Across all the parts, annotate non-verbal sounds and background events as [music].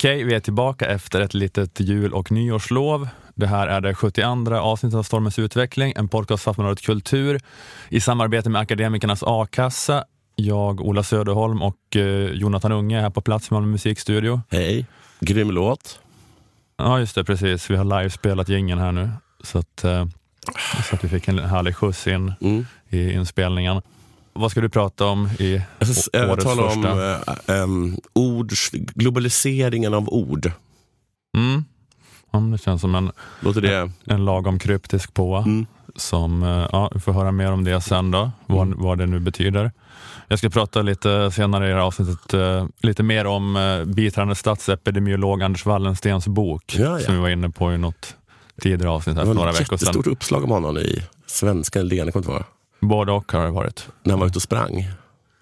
Okej, vi är tillbaka efter ett litet jul och nyårslov. Det här är det 72 avsnittet av Stormens utveckling, en podcast för Aftonbladet Kultur i samarbete med Akademikernas A-kassa. Jag, Ola Söderholm och eh, Jonathan Unge är här på plats med Malmö musikstudio. Hej, grym låt. Ja, just det, precis. Vi har livespelat jingeln här nu, så att, eh, så att vi fick en härlig skjuts in Mm. i inspelningen. Vad ska du prata om i Jag ska å- eh, årets tala första? om eh, em, ord, globaliseringen av ord. Mm. Ja, det känns som en, Låter det? en lagom kryptisk påa. Mm. som, eh, ja, vi får höra mer om det sen då, vad, Mm. vad det nu betyder. Jag ska prata lite senare i det här avsnittet eh, lite mer om eh, biträdande statsepidemiolog Anders Wallenstens bok Ja, ja. som vi var inne på i något tidigare avsnitt här Det för var några ett veckor sedan. jättestort uppslag om honom i Svenska eller DN, kommer inte ihåg. Både och har det varit. När han var ute och sprang.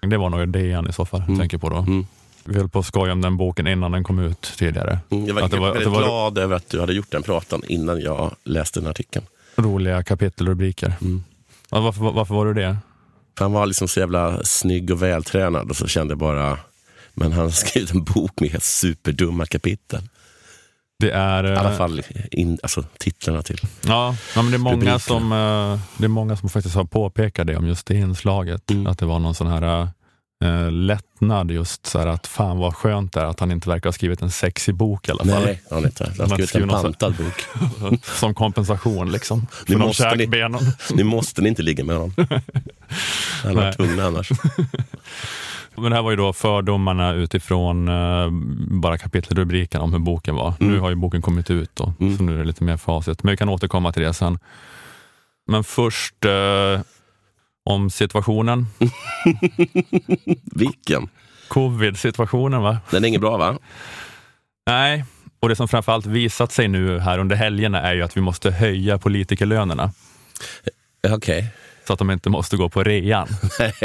Det var nog DN i så fall, Mm. tänker på då. Mm. Vi höll på att skoja om den boken innan den kom ut tidigare. Mm, Jag var, Att det var- väldigt att det var- glad över att du hade gjort den pratan innan jag läste den artikeln. Roliga kapitelrubriker. Mm. Ja, varför, varför var du det? För han var liksom så jävla snygg och vältränad och så kände jag bara, men han [laughs] har skrivit en bok med superdumma kapitel. Det är... I eh, alla fall in, alltså, titlarna till. Ja, ja men det är, många som, eh, det är många som faktiskt har påpekat det om just det inslaget. Mm. Att det var någon sån här eh, lättnad just så här att fan vad skönt det är att han inte verkar ha skrivit en sexig bok i alla fall. Nej, han inte. Han har skrivit en pantad bok. [laughs] Som kompensation liksom. Ni För de måste ni-. Nu [laughs] måste ni inte ligga med honom. [laughs] Han var tvungna annars. Men det här var ju då fördomarna utifrån eh, bara kapitelrubriken om hur boken var. Mm. Nu har ju boken kommit ut då, Mm. så nu är det lite mer facit. Men vi kan återkomma till det sen. Men först eh, om situationen. [laughs] Vilken? Covid-situationen va? Den är inget bra va? Nej, och det som framförallt visat sig nu här under helgerna är ju att vi måste höja politikerlönerna Okej. så att de inte måste gå på rean. [laughs]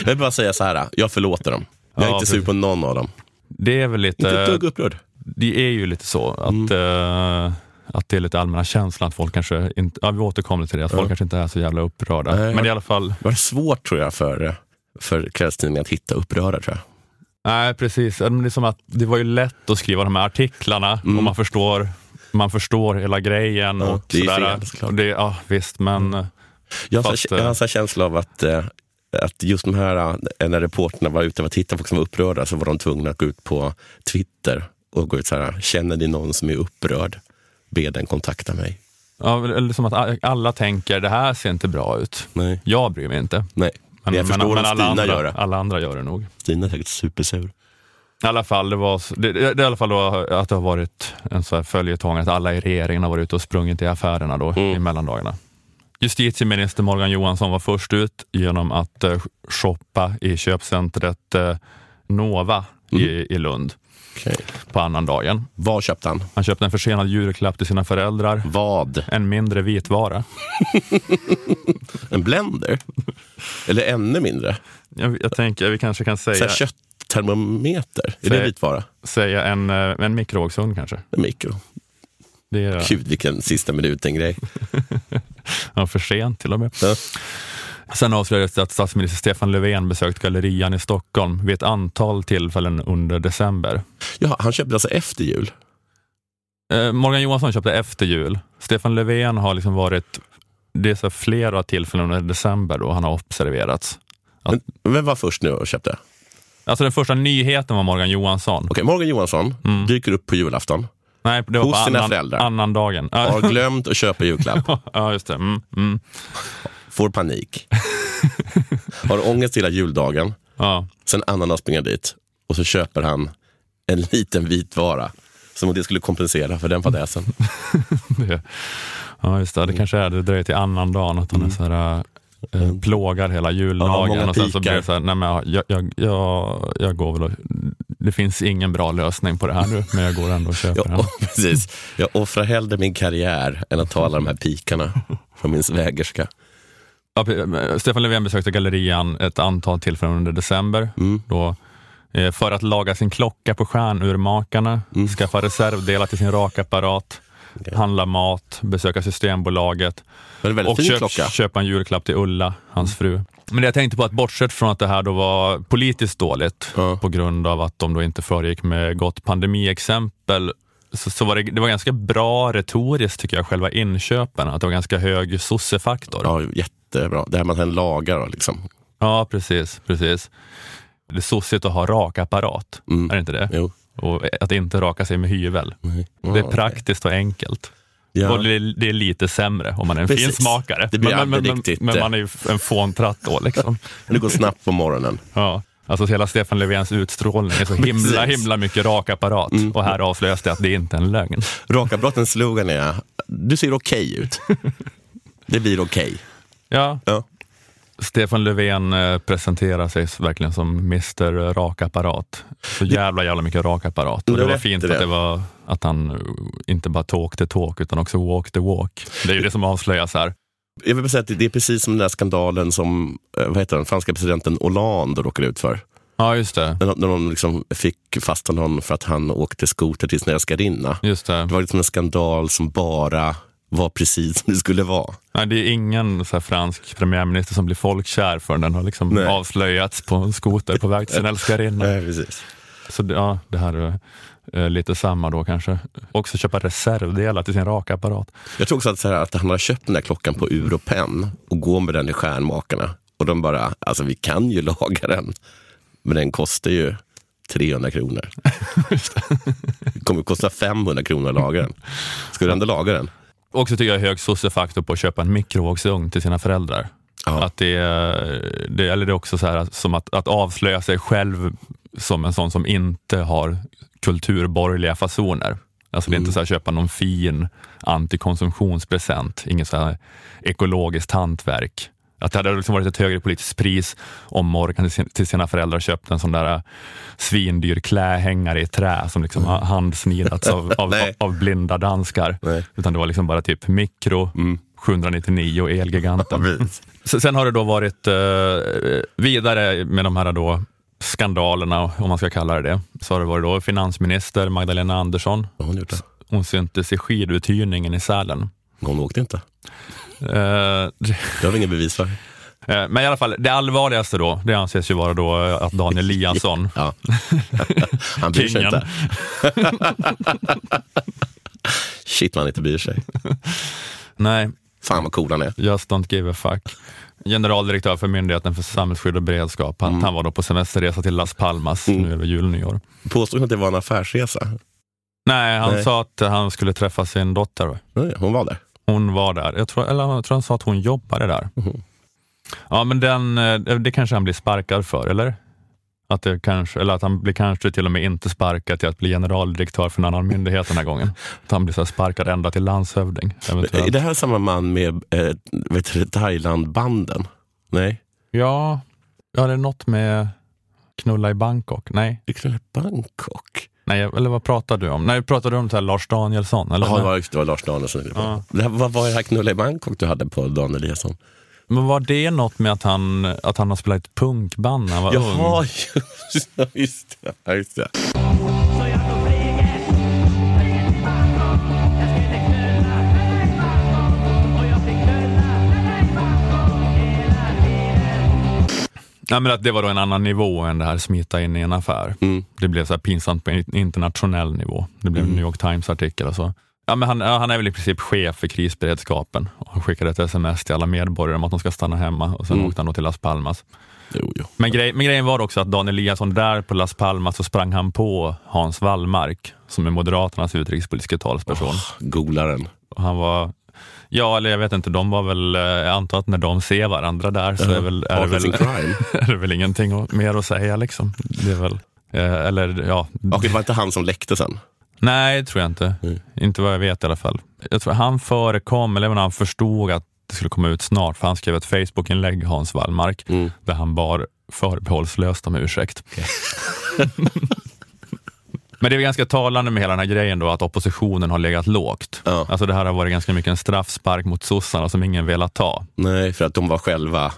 jag vill bara säga så här, jag förlåter dem. Jag är Ja, inte sur på någon av dem. Det är väl Inte ett lite, dugg upprörd. det är ju lite så att, Mm. eh, att det är lite allmänna känslan att folk kanske inte, ja vi återkommer till det, att folk Ja. kanske inte är så jävla upprörda. Nej, Men i alla fall, Det var svårt tror jag för, för kvällstidningen att hitta upprörda tror jag. nej precis, det är som att det var ju lätt att skriva de här artiklarna Mm. och man förstår man förstår hela grejen Ja, och det är sådär. fel, såklart. Och det, ja, visst, men eh, Jag har, Fast, jag har eh, en känsla av att, eh, att just de här, eh, när reporterna var ute och tittade på folk som var upprörda så var de tvungna att gå ut på Twitter och gå ut så här, känner ni någon som är upprörd? Be den kontakta mig. ja, eller som att alla tänker det här ser inte bra ut. Nej, Jag bryr mig inte. nej. Men, jag förstår om alla, Stina andra, gör det. alla andra gör det nog. Stina är säkert supersur. I alla fall, det, var, det, det, i alla fall att det har varit en så här följetong att alla i regeringen har varit ute och sprungit i affärerna då, Mm. i mellandagarna. Justitieminister Morgan Johansson var först ut genom att eh, shoppa i köpcentret eh, Nova i, i Lund Okej. på annandagen. Vad köpte han? Han köpte en försenad julklapp till sina föräldrar, Vad? en mindre vitvara. [laughs] En blender? Eller ännu mindre? Jag, jag tänker vi kanske kan Så säga, här kötttermometer? Är Säg- det vitvara? säga en, eh, en mikrovågsugn kanske. En mikro? Det är Gud vilken sista minuten-grej. [laughs] ja, för sent till och med. Ja. Sen avslöjades det att statsminister Stefan Löfven besökt Gallerian i Stockholm vid ett antal tillfällen under december. Ja, han köpte alltså efter jul? Eh, Morgan Johansson köpte efter jul. Stefan Löfven har liksom varit, det är så flera tillfällen under december då han har observerats. Men, vem var först nu och köpte? Alltså den första nyheten var Morgan Johansson. Okej, Morgan Johansson Mm. dyker upp på julafton, Nej, det var Hos på sina annan, föräldrar. annan dagen. Har glömt att köpa julklapp, [laughs] ja, just det. Mm, mm. Får panik, [laughs] har ångest hela juldagen, Ja. sen Anna springer dit och så köper han en liten vitvara. Som om det skulle kompensera för den fadäsen. [laughs] Det, ja, just det. Det kanske är det dröjer till annan dagen att han är så här, eh, plågar hela Ja, juldagen. många och sen så blir det så här, nej men jag, jag, jag, jag går väl och, det finns ingen bra lösning på det här nu, men jag går ändå och köper den. [laughs] precis. jag offrar hellre min karriär än att ta alla de här pikarna från min svägerska. Stefan Löfven besökte Gallerian ett antal tillfällen under december. Mm. Då, eh, för att laga sin klocka på stjärnurmakarna, Mm. skaffa reservdelar till sin rakapparat, Okej. handla mat, besöka Systembolaget och köp, köpa en julklapp till Ulla, hans fru. Men det jag tänkte på att bortsett från att det här då var politiskt dåligt Ja. på grund av att de då inte föregick med gott pandemiexempel så, så var det, det var ganska bra retoriskt tycker jag, själva inköpen. Att det var ganska hög sossefaktor. Ja, jättebra. Det här man sen lagar då, liksom. Ja, precis. precis. Det är sossigt att ha rakapparat, Mm. är det inte det? Jo. Och att inte raka sig med hyvel. Nej. Det är Ja, praktiskt och enkelt. Ja. Och det är, det är lite sämre om man är en Precis. fin smakare. Det blir men, men, riktigt, men man är ju en fåntratt då liksom. [laughs] Det går snabbt på morgonen. Ja. Alltså hela Stefan Löfvens utstrålning är så himla. Mm. himla mycket rakapparat. Och här avslöjas det att det inte är en lögn. Rakabrotens slogan är, du ser okej ut. [laughs] Det blir okej. Ja, Ja. Stefan Löfven eh, presenterar sig verkligen som Mr Rakapparat. Så jävla, jävla mycket rakapparat. Och Det var fint att, det var, att han eh, inte bara talk the talk utan också walk the walk. Det är ju det som avslöjas här. Jag vill bara säga att det är precis som den där skandalen som eh, vad heter den, franska presidenten Hollande råkade ut för. Ja, just det. När, när de liksom fick fast honom för att han åkte skoter till sin älskarinna. Just det. Det var liksom en skandal som bara var precis som det skulle vara. Nej, det är ingen så fransk premiärminister som blir folkkär förrän den har liksom Nej. avslöjats på en skoter på väg till sin [laughs] älskarinna. Nej, precis. Så ja, det här är eh, lite samma då kanske. Också köpa reservdelar till sin rakapparat. Jag tror också att, så här, att han har köpt den här klockan på Europen och går med den i stjärnmakarna. Och de bara, alltså vi kan ju [laughs] laga den. Men den kostar ju 300 kronor. [laughs] det kommer att kosta 500 kronor att laga den. Ska du ändå laga den? Också tycker jag hög sossefaktor på att köpa en mikrovågsugn till sina föräldrar. Ja. Att det, är- det, eller det är också så här, som att, att avslöja sig själv som en sån som inte har kulturborgerliga fasoner. Alltså det är inte så här köpa någon fin antikonsumtionspresent, inget så här ekologiskt hantverk. Att det hade liksom varit ett högre politiskt pris om Morgan till sin- till sina föräldrar köpte en sån där svindyr klähängare i trä som liksom har handsnidats av, [laughs] av, av blinda danskar. Nej. Utan det var liksom bara typ mikro, 799 och Elgiganten. S- Sen har det då varit eh, vidare med de här då skandalerna, om man ska kalla det det. Så har det varit då finansminister Magdalena Andersson. Hon? Hon syntes i skiduthyrningen i Sälen. Hon åkte inte. Eh, [laughs] Det har vi ingen bevis för. eh, men i alla fall, det allvarligaste då, det anses ju vara då eh, att Daniel Eliasson, [laughs] Ja. [laughs] Han bryr sig inte. Shit han inte bryr sig. nej, Fan vad cool han är. just don't give a fuck. Generaldirektör för Myndigheten för samhällsskydd och beredskap. Han, han var då på semesterresa till Las Palmas nu över jul och nyår. Påstod hon att det var en affärsresa? Nej, han Nej. sa att han skulle träffa sin dotter. Nej, hon var där. Hon var där. Jag tror, eller jag tror han sa att hon jobbade där. Mhm. Ja, men den, eh, det kanske han blir sparkad för, eller? Att det kanske, eller att han blir kanske till och med inte sparkad till att bli generaldirektör för en annan myndighet den här gången. Att han blir så sparkad ända till landshövding. Är Eventuellt. det här samma man med eh, Thailand-banden? Nej, Ja, ja, det är något med knulla i Bangkok. Nej, det är Bangkok. Nej, eller vad pratar du om? Nej, pratar du om så Lars Danielsson? Eller? Ja, det var, just det var Lars Danielsson. Ja. Det vad var det här knulla i Bangkok du hade på Dan Eliasson? Men var det något med att han, att han har spelat punkband när han var ung? Jaha, [laughs] just, just det. Just det. Ja, men att det var då en annan nivå än det här smita in i en affär. Mm. Det blev så pinsamt på internationell nivå. Det blev en New York Times-artikel och så. Ja, men han, han är väl i princip chef för krisberedskapen. Och han skickade ett sms till alla medborgare om att de ska stanna hemma och sen Mm. åkte han då till Las Palmas. Jo, jo. Men, grej, men grejen var också att Daniel Eliasson där på Las Palmas så sprang han på Hans Wallmark som är Moderaternas utrikespolitiska talesperson. Golaren. Och Han var, ja eller jag vet inte, de var väl, eh, jag antar att när de ser varandra där så är, väl, är, det väl, [laughs] är det väl ingenting mer att säga liksom. Det är väl, eh, eller ja, Och det var inte han som läckte sen? nej tror jag inte. Mm. Inte vad jag vet i alla fall. Jag tror han förekom, eller han förstod att det skulle komma ut snart, för han skrev ett Facebook-inlägg, Hans Wallmark, Mm. där han bar förbehållslöst om ursäkt. [laughs] Men det är ganska talande med hela den här grejen då, att oppositionen har legat lågt. Ja. Alltså det här har varit ganska mycket en straffspark mot sossarna som ingen velat ta. Nej, för att de var själva,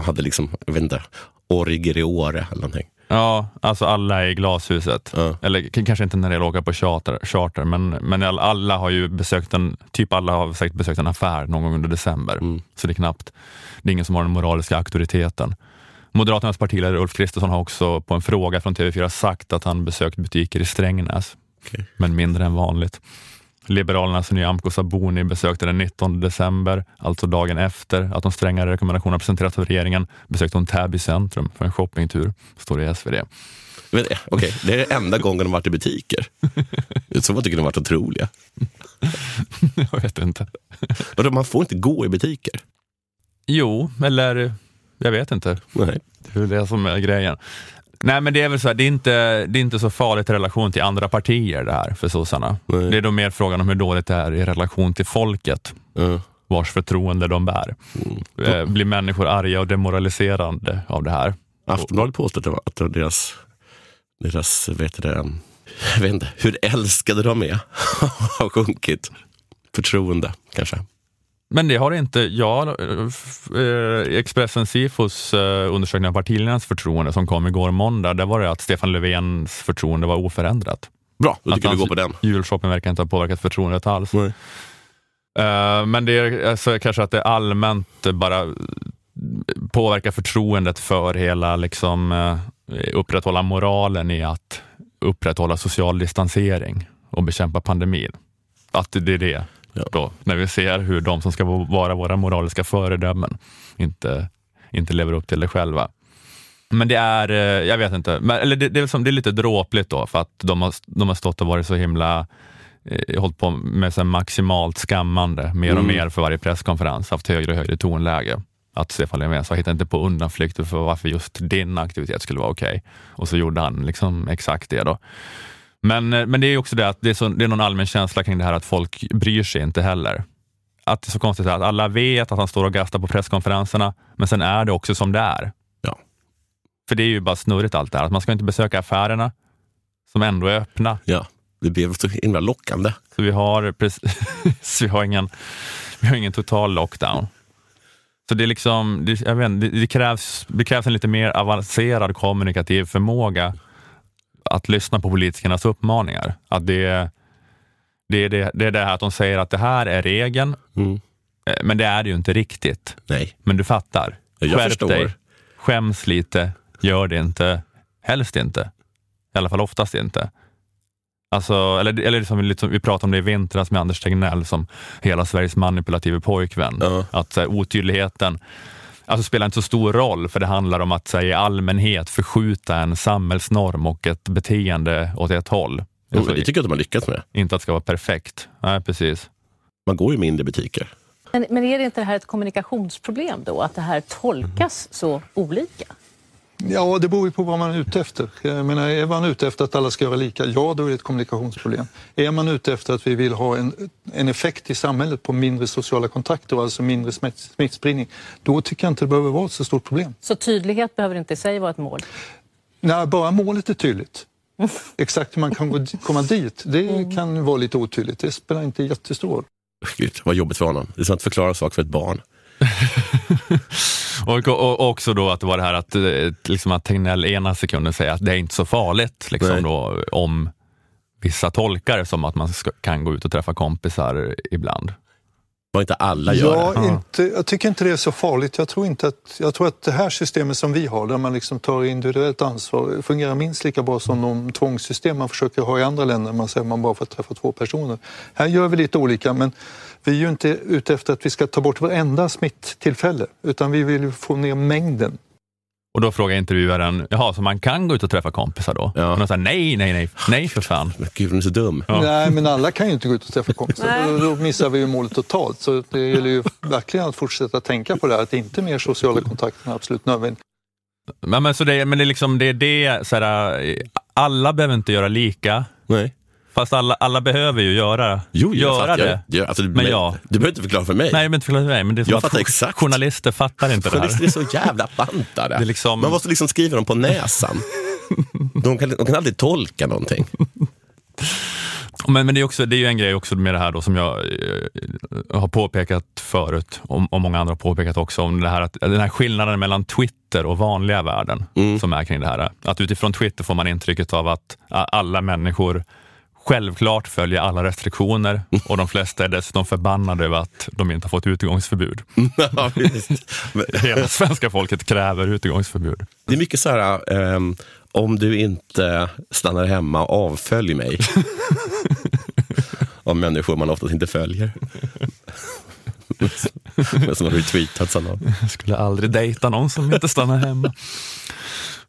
hade liksom, jag vet inte, orger i Åre eller någonting. Ja, alltså alla är i glashuset. Ja. Eller kanske inte när det åka på charter, charter men, men all- alla har ju besökt en, typ alla har säkert besökt en affär någon gång under december. Mm. Så det är knappt, det är ingen som har den moraliska auktoriteten. Moderaternas partiledare Ulf Kristersson har också på en fråga från TV4 sagt att han besökt butiker i Strängnäs, Okej. men mindre än vanligt. Liberalernas Nyamko Sabuni besökte den 19 december, alltså dagen efter att de strängare rekommendationerna presenterats av regeringen, besökte hon Täby centrum för en shoppingtur, står det i SvD. Men, eh, okej, det är den enda gången de varit i butiker. Så man tycker de varit otroliga. [laughs] Jag vet inte. Man får inte gå i butiker? Jo, eller jag vet inte. Nej. Det är det som är grejen. Nej men det är väl så här, det är inte, det är inte så farligt i relation till andra partier det här för sossarna. Nej. Det är då mer frågan om hur dåligt det är i relation till folket, Ja. vars förtroende de bär. Eh, Blir människor arga och demoraliserande av det här? Aftonbladet påstår att deras, deras vet det, jag vet inte, hur älskade de är [laughs] har sjunkit. Förtroende kanske. Men det har inte jag. Eh, Expressen Sifos eh, undersökning av partiledarnas förtroende som kom igår måndag, där var det att Stefan Löfvens förtroende var oförändrat. Bra, då tycker Att vi går på den. Julshoppen verkar inte ha påverkat förtroendet alls. Nej. Eh, men det är alltså, kanske att det allmänt bara påverkar förtroendet för hela liksom, eh, upprätthålla moralen i att upprätthålla social distansering och bekämpa pandemin. Att det är det Ja. då, när vi ser hur de som ska vara våra moraliska föredömen inte, inte lever upp till det själva. Men det är, eh, jag vet inte, men, eller det, det, är som, det är lite dråpligt då för att de har, de har stått och varit så himla eh, hållit på med så maximalt skammande mer och Mm. mer för varje presskonferens, haft högre och högre tonläge. Att Stefan Löfven sa, hitta inte på undanflykter för varför just din aktivitet skulle vara okej. Och så gjorde han liksom exakt det då. Men, eh, men det är också det att det är, så, det är någon allmän känsla kring det här att folk bryr sig inte heller. Att det är så konstigt att alla vet att han står och gastar på presskonferenserna, men sen är det också som det är. Ja. För det är ju bara snurrigt allt det här, att man ska inte besöka affärerna som ändå är öppna. Ja, det blev så himla lockande. Så vi har, precis, [laughs] vi har, ingen, vi har ingen total lockdown. Så det, är liksom, det, jag vet, det, det, krävs, det krävs en lite mer avancerad kommunikativ förmåga att lyssna på politikernas uppmaningar. Att det, det, är det, det är det här att de säger att det här är regeln, Mm. eh, men det är det ju inte riktigt. Nej, Men du fattar. Ja, jag Skärp förstår. dig. Skäms lite. Gör det inte. Helst inte. I alla fall oftast inte. Alltså, eller eller liksom, lite som vi pratade om det i vintras med Anders Tegnell som hela Sveriges manipulative pojkvän. Ja. Att så här, otydligheten alltså, spelar inte så stor roll för det handlar om att här, i allmänhet förskjuta en samhällsnorm och ett beteende åt ett håll. Jo, Alltså, det tycker jag att de har lyckats med. inte att det ska vara perfekt. Nej, precis. Man går ju i mindre butiker. Men, men är det inte det här ett kommunikationsproblem då? Att det här tolkas så olika? Ja, det beror ju på vad man är ute efter. Jag menar, är man ute efter att alla ska göra lika, ja då är det ett kommunikationsproblem. Är man ute efter att vi vill ha en, en effekt i samhället på mindre sociala kontakter, och alltså mindre smitt, smittspridning, då tycker jag inte det behöver vara ett så stort problem. Så tydlighet behöver inte i sig vara ett mål? När bara målet är tydligt. [laughs] Exakt hur man kan gå, komma dit, det kan vara lite otydligt. Det spelar inte jättestor roll. Gud, vad jobbigt för honom. Det är som att förklara saker för ett barn. [laughs] Och, och, och också då att det var det här att, eh, liksom att Tegnell ena sekunden säger att det är inte så farligt liksom då, om vissa tolkar det som att man ska, kan gå ut och träffa kompisar ibland. Vad inte alla gör det. Ja, inte, jag tycker inte det är så farligt. Jag tror, inte att, jag tror att det här systemet som vi har, där man liksom tar individuellt ansvar, fungerar minst lika bra som de tvångssystem man försöker ha i andra länder. Man säger att man bara får träffa två personer. Här gör vi lite olika, men vi är ju inte ute efter att vi ska ta bort varenda smitttillfälle, utan vi vill ju få ner mängden. Och då frågar intervjuaren, jaha, så man kan gå ut och träffa kompisar då? Ja. Och de säger nej, nej, nej, nej för fan. Men gud, hon är så dum. Ja. Nej, men alla kan ju inte gå ut och träffa kompisar. Då, då missar vi ju målet totalt. Så det gäller ju verkligen att fortsätta tänka på det här, att inte mer sociala kontakter är absolut nödvändigt. Men, men, så det, men det är liksom det, är det så här, alla behöver inte göra lika, Nej. Fast alla, alla behöver ju göra, Jo, jag göra fattar. det. Jag, alltså, Men ja. Du behöver inte förklara för mig. Nej, men inte förklara för mig, men det är som Jag att fattar exakt. journalister fattar inte det här. Journalister är så jävla bantade. Det liksom- Man måste liksom skriva dem på näsan. De kan, de kan aldrig tolka någonting. Men, men det, är också, det är ju en grej också med det här då som jag eh, har påpekat förut och, och många andra har påpekat också om det här att, den här skillnaden mellan Twitter och vanliga världen som är kring det här. Att utifrån Twitter får man intrycket av att alla människor självklart följer alla restriktioner [laughs] och de flesta är dessutom förbannade över att de inte har fått utegångsförbud. [laughs] Ja, Hela [laughs] svenska folket kräver utegångsförbud. det är mycket så här, ehm, om du inte stannar hemma, avfölj mig. Av människor man oftast inte följer. Men som har retweetats av någon. Jag skulle aldrig dejta någon som inte stannar hemma.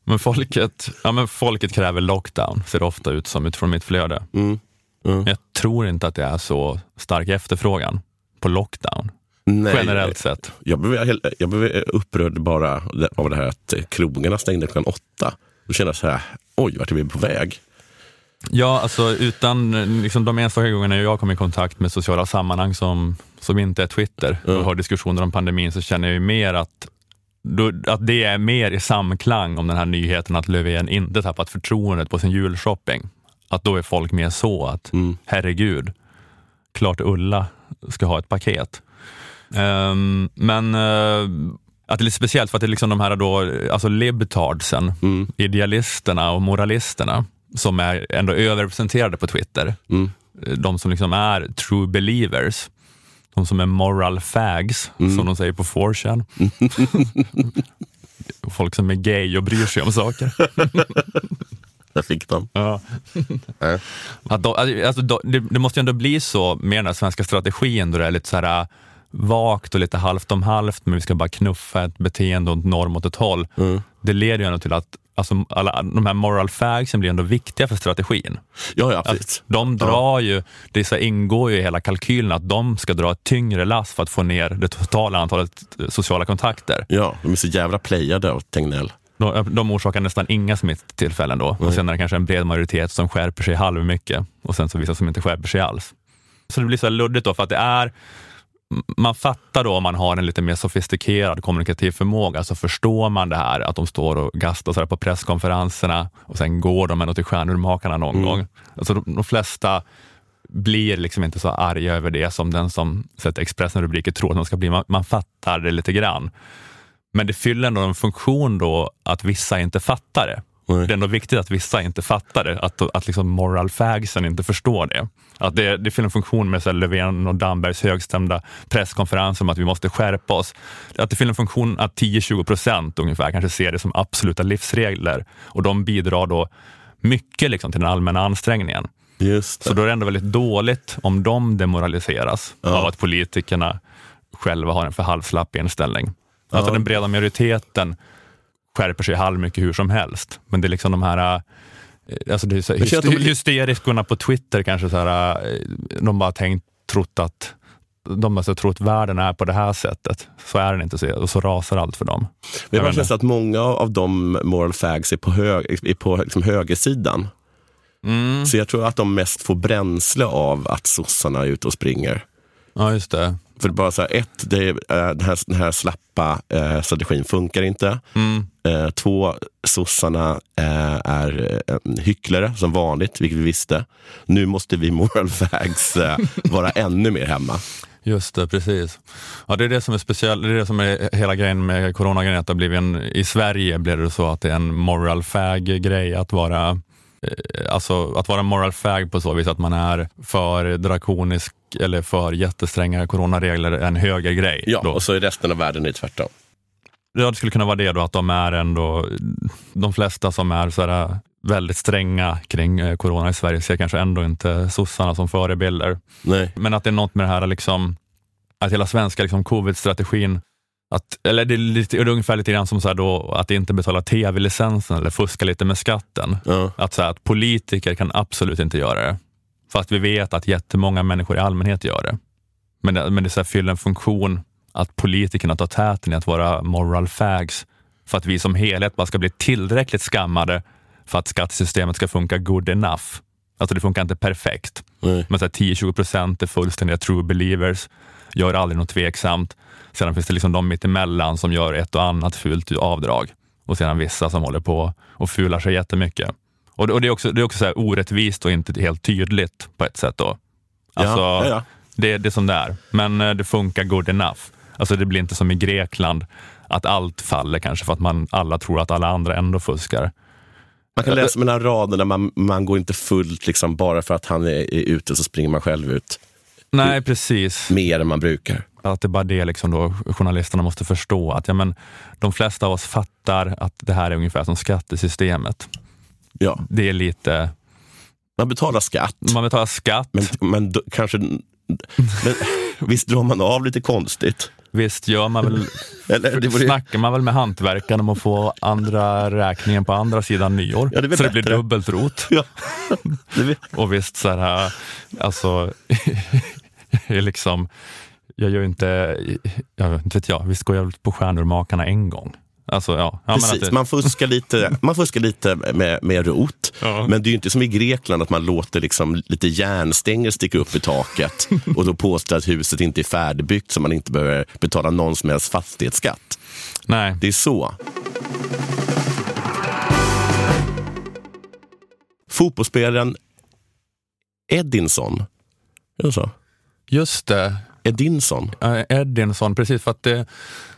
Men folket, ja, men folket kräver lockdown, ser det ofta ut som utifrån mitt flöde. Mm. Men Jag tror inte att det är så stark efterfrågan på lockdown, Nej, generellt sett. Jag blev, jag blev upprörd bara av det här att krogarna stängde klockan åtta. Då kände jag så här, oj vart är vi på väg? Ja, alltså utan liksom, de enstaka gångerna jag kom i kontakt med sociala sammanhang som, som inte är Twitter och har diskussioner om pandemin så känner jag ju mer att, att det är mer i samklang om den här nyheten att Löfven inte tappat förtroendet på sin julshopping. Att då är folk mer så att, herregud, klart Ulla ska ha ett paket. Ehm, men eh, att det är lite speciellt för att det är liksom de här då, alltså libtardsen, idealisterna och moralisterna som är ändå överrepresenterade på Twitter. Eh, De som liksom är true believers. De som är moral fags, som de säger på 4chan. [laughs] Folk som är gay och bryr sig om saker. [laughs] Där fick de. Ja. Att då, alltså, då, det, det måste ju ändå bli så med den här svenska strategin då det är lite så här äh, vagt och lite halvt om halvt, men vi ska bara knuffa ett beteende och en norm åt ett håll. Det leder ju ändå till att alltså, alla, de här moral fagsen blir ändå viktiga för strategin. Ja, ja, precis. de drar ju, det så ingår ju i hela kalkylen att de ska dra ett tyngre lass för att få ner det totala antalet sociala kontakter. Ja, de är så jävla playade av Tegnell. De, de orsakar nästan inga smitttillfällen då och sen är det kanske en bred majoritet som skärper sig halvmycket och sen så vissa som inte skärper sig alls. Så det blir så luddigt då för att det är man fattar då om man har en lite mer sofistikerad kommunikativ förmåga så förstår man det här att de står och gastar så på presskonferenserna och sen går de ändå till stjärnurmakarna någon gång. Alltså de, de flesta blir liksom inte så arga över det som den som sätter Expressen-rubriker tror att de ska bli. Man, man fattar det lite grann. Men det fyller ändå en funktion då att vissa inte fattar det. Nej. Det är ändå viktigt att vissa inte fattar det, att, att liksom moral fagsen inte förstår det. Att det, det fyller en funktion med så här Löfven och Dambergs högstämda presskonferens om att vi måste skärpa oss. Att det fyller en funktion att 10-20 procent ungefär kanske ser det som absoluta livsregler och de bidrar då mycket liksom till den allmänna ansträngningen. Så då är det ändå väldigt dåligt om de demoraliseras Ja. av att politikerna själva har en för halvslapp inställning. Alltså den breda majoriteten skärper sig halv mycket hur som helst. Men det är liksom de här eh, alltså det är hyster- de- hysteriskorna på Twitter kanske så här, eh, de bara tänkt, trott att de har så trott världen är på det här sättet. Så är den inte så, och så rasar allt för dem. Men Jag känns att många av de moral fags är på, hög, är på liksom högersidan. Mm. Så jag tror att de mest får bränsle av att sossarna är ute och springer. Ja, just det. För bara så här, ett, det är, eh, den, här, den här slappa eh, strategin funkar inte. Mm. Eh, två, sossarna eh, är eh, hycklare som vanligt, vilket vi visste. Nu måste vi [laughs] moral fags eh, vara ännu mer hemma. Just det, precis. Ja, det är det som är speciellt, det är det som är hela grejen med coronagrejen, att det blivit en, i Sverige blev det så att det är en moral fag-grej att vara Alltså att vara moral fag på så vis att man är för drakonisk eller för jättestränga coronaregler en högergrej. Ja, då. och så i resten av världen är det tvärtom. Ja, det skulle kunna vara det då, att de är ändå, de flesta som är så här väldigt stränga kring eh, corona i Sverige ser kanske ändå inte sossarna som förebilder. Nej. Men att det är något med det här liksom, att hela svenska liksom, covid-strategin, att, eller det är, lite, det är ungefär lite grann som så här då, att inte betala tv-licensen eller fuska lite med skatten. Ja. Att, så här, att politiker kan absolut inte göra det. Fast vi vet att jättemånga människor i allmänhet gör det. Men, det- men det så här, fyller en funktion att politikerna tar täten i att vara moral fags för att vi som helhet bara ska bli tillräckligt skammade för att skattesystemet ska funka good enough. Alltså det funkar inte perfekt. Nej. Men så här 10-20 procent är fullständiga true believers, gör aldrig något tveksamt. Sedan finns det liksom de mittemellan som gör ett och annat fult avdrag. Och sedan vissa som håller på och fular sig jättemycket. Och, det- och det är också, det är också så här orättvist och inte helt tydligt på ett sätt. Då. Alltså, ja, ja. Det, det är som det är. Men eh, det funkar good enough. Alltså det blir inte som i Grekland, att allt faller kanske för att man alla tror att alla andra ändå fuskar. Man kan läsa mellan raderna, man, man går inte fullt liksom, bara för att han är, är ute så springer man själv ut Nej, precis. mer än man brukar. Att det är bara det liksom då journalisterna måste förstå. Att ja, men, de flesta av oss fattar att det här är ungefär som skattesystemet. Ja, Det är lite, man betalar skatt, man betalar skatt. men, men då, kanske... Men, [laughs] visst drar man av lite konstigt? Visst gör man väl, [laughs] Eller, det vore, snackar man väl med hantverkaren om att få andra räkningen på andra sidan nyår. Ja, det så det blir dubbelt rot. ja, det, [laughs] Och visst, så här, alltså, liksom, jag gör ju inte, jag vet inte vet jag, visst går jag på Stjärnurmakarna en gång. Alltså, ja, ja, Precis, det, man fuskar lite, man fuskar lite med, med rot. Ja. Men det är ju inte som i Grekland att man låter liksom lite järnstänger sticka upp i taket [laughs] och då påstår att huset inte är färdigbyggt så man inte behöver betala någon som helst fastighetsskatt. nej, Det är så. Fotbollsspelaren Edinson, är det så? just det. Edinson. Edinson, precis för att, det,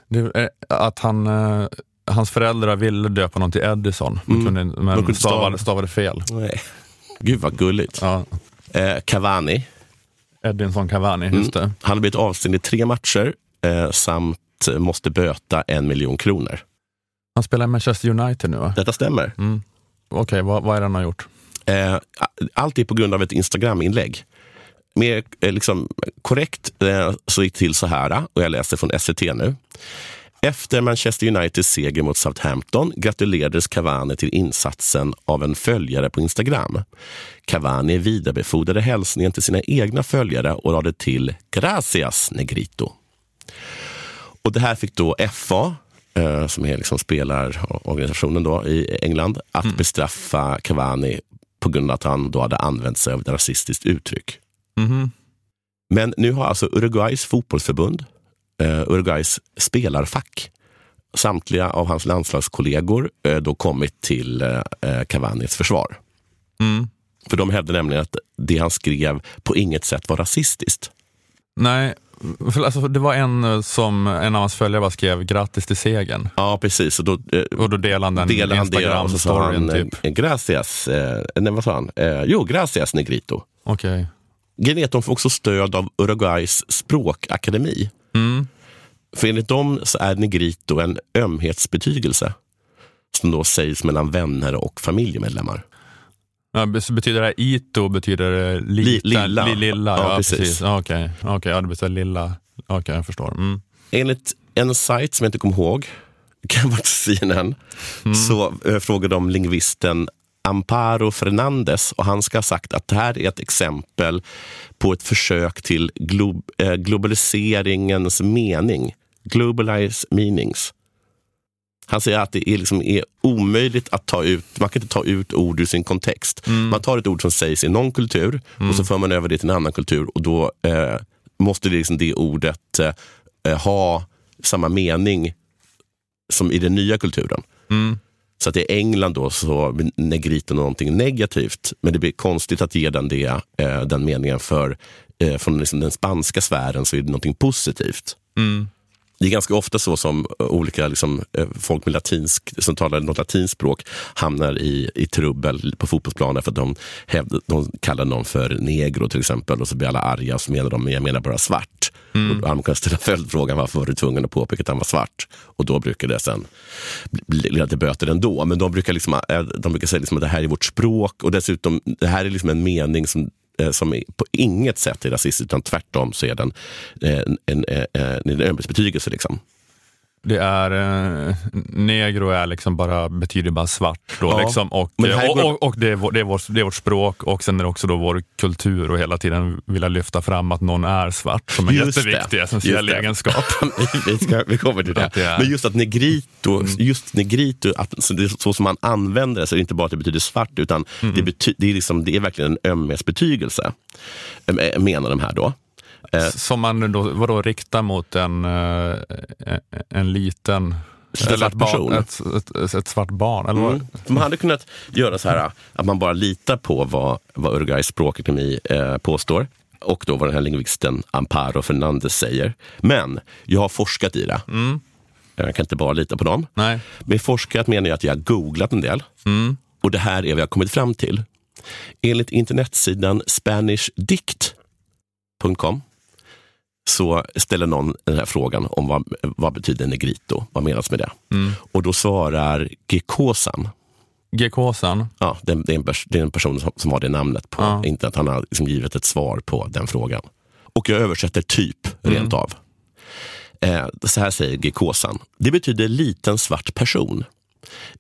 det, är att han, eh, hans föräldrar ville döpa honom till Edison, Mm. kunde, De men kunde stava. stavade, stavade fel. Nej. Gud vad gulligt. Ja, Eh, Cavani, Edinson Cavani, Mm. just det. han har blivit avstängd i tre matcher eh, samt måste böta en miljon kronor. Han spelar i Manchester United nu va? Detta stämmer. Mm. Okej, vad, vad är det han har gjort? Eh, allt är på grund av ett Instagram-inlägg. Mer eh, liksom, korrekt eh, så gick det till så här, och jag läser från SVT nu. Efter Manchester Uniteds seger mot Southampton gratulerades Cavani till insatsen av en följare på Instagram. Cavani vidarebefordrade hälsningen till sina egna följare och lade till “Gracias Negrito”. Och det här fick då FA, eh, som är liksom spelarorganisationen då i England, att bestraffa Cavani på grund av att han då hade använt sig av ett rasistiskt uttryck. Mhm. Men nu har alltså Uruguays fotbollsförbund, eh, Uruguays spelarfack, samtliga av hans landslagskollegor eh, då kommit till eh, eh, Cavanis försvar. Mm. För de hävdar nämligen att det han skrev på inget sätt var rasistiskt. Nej, för alltså, det var en eh, som en av hans följare bara skrev grattis till segern. Ja, precis. Och då, eh, Och då delade han den delade Instagram-storyn typ. eh, gracias, eh, nej vad sa han? Eh, jo, gracias negrito. Okej. Att de får också stöd av Uruguays språkakademi. Mm. För enligt dem så är negrito en ömhetsbetygelse som då sägs mellan vänner och familjemedlemmar. Ja, betyder det här ito, betyder det lita, Li- lilla. Li, lilla? Ja, Ja, precis. precis. Okej, Okej, ja, det betyder lilla. Okej, jag förstår. Mm. Enligt en sajt som jag inte kommer ihåg, [laughs] kan vara CNN, så eh, frågade de lingvisten Amparo Fernandes och han ska ha sagt att det här är ett exempel på ett försök till glo eh, globaliseringens mening. Globalize meanings. Han säger att det är, liksom, är omöjligt att ta ut, man kan inte ta ut ord ur sin kontext. Man tar ett ord som sägs i någon kultur och så för man över det till en annan kultur och då eh, måste det, liksom, det ordet eh, ha samma mening som i den nya kulturen. Mm. Så att i England då så blir någonting negativt, men det blir konstigt att ge den, det, eh, den meningen för eh, från liksom den spanska sfären så är det någonting positivt. Mm. Det är ganska ofta så som olika liksom, eh, folk med latinsk, som talar något latinspråk hamnar i, i trubbel på fotbollsplanen för att de, hävdar, de kallar någon för negro till exempel och så blir alla arga och så menar de, jag menar bara svart. Och då har man kunnat ställa följdfrågan varför var du tvungen att påpeka att han var svart? Och då brukar det sen leda till böter ändå. Men de brukar, liksom, eh, de brukar säga liksom att det här är vårt språk och dessutom, det här är liksom en mening som eh, Eh, som på inget sätt är rasistisk, utan tvärtom så är den eh, en, en, en, en ömhetsbetygelse. Liksom. Det är, eh, negro är liksom bara, betyder bara svart. Då, Ja, liksom, och, men här och, går- och, och det, är vår, det, är vår, det är vårt språk och sen är det också då vår kultur och hela tiden vilja lyfta fram att någon är svart som en Just jätteviktig essentiell egenskap. [laughs] vi, ska, vi kommer till [laughs] det. Det Men just att negrito, just negrito att, så, så som man använder det, så är det inte bara att det betyder svart, utan det, bety, det, är liksom, det är verkligen en ömhetsbetygelse, eh, menar de här då. Eh, Som man då, vadå, riktar mot en, eh, en liten svart ett, person. ett, ett, ett svart barn. Eller? Mm. Man hade kunnat göra så här att man bara litar på vad, vad Uruguays språkakademi eh, påstår och då vad den här lingvisten Amparo Fernandez säger. Men jag har forskat i det. Jag kan inte bara lita på dem. Nej. Med forskat menar jag att jag har googlat en del. Och det här är vad jag har kommit fram till. Enligt internetsidan SpanishDict.com så ställer någon den här frågan om vad, vad betyder negrito? Vad menas med det? Och då svarar Gekosan, Gekåsan. ja, det, det, är en pers- det är en person som, som har det namnet på Ja. internet. Han har liksom givit ett svar på den frågan. Och jag översätter typ rent av. Eh, så här säger Gekosan. Det betyder liten svart person.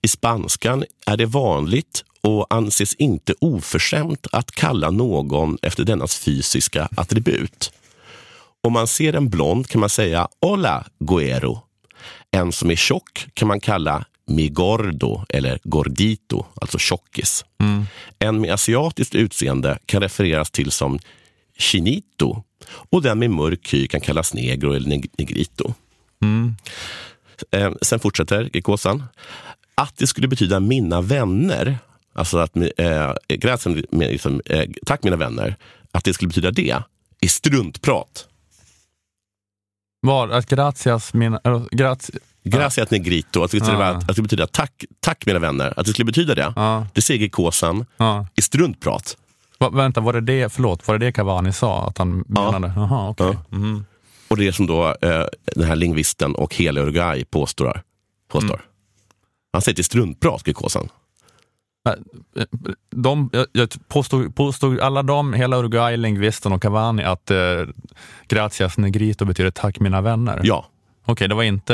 I spanskan är det vanligt och anses inte oförskämt att kalla någon efter dennas fysiska attribut. Om man ser en blond kan man säga Hola Guero. En som är tjock kan man kalla mi gordo eller gordito, alltså tjockis. En med asiatiskt utseende kan refereras till som chinito och den med mörk hy kan kallas negro eller neg- negrito. Eh, sen fortsätter Gekosan. Att det skulle betyda mina vänner, alltså att eh, gränsen liksom, eh, tack mina vänner, att det skulle betyda det är struntprat. Var, att gracias mina... Äh, grazie, Gracias negrito, att det, skulle vara, att det betyder tack, tack mina vänner, att det skulle betyda det. Ja. Det säger ja. är struntprat. Va, vänta, var det det, förlåt, var det det Cavani sa att han Ja. menade? Jaha, okej. Mhm. Och det som då eh, den här lingvisten och hela Uruguay påstår. påstår. Mm. Han säger till struntprat, Gekosan. De, jag- påstod, påstod alla de, hela Uruguay, lingvisten och Cavani att eh, gracias negrito betyder tack mina vänner? Ja, Okej, det var inte...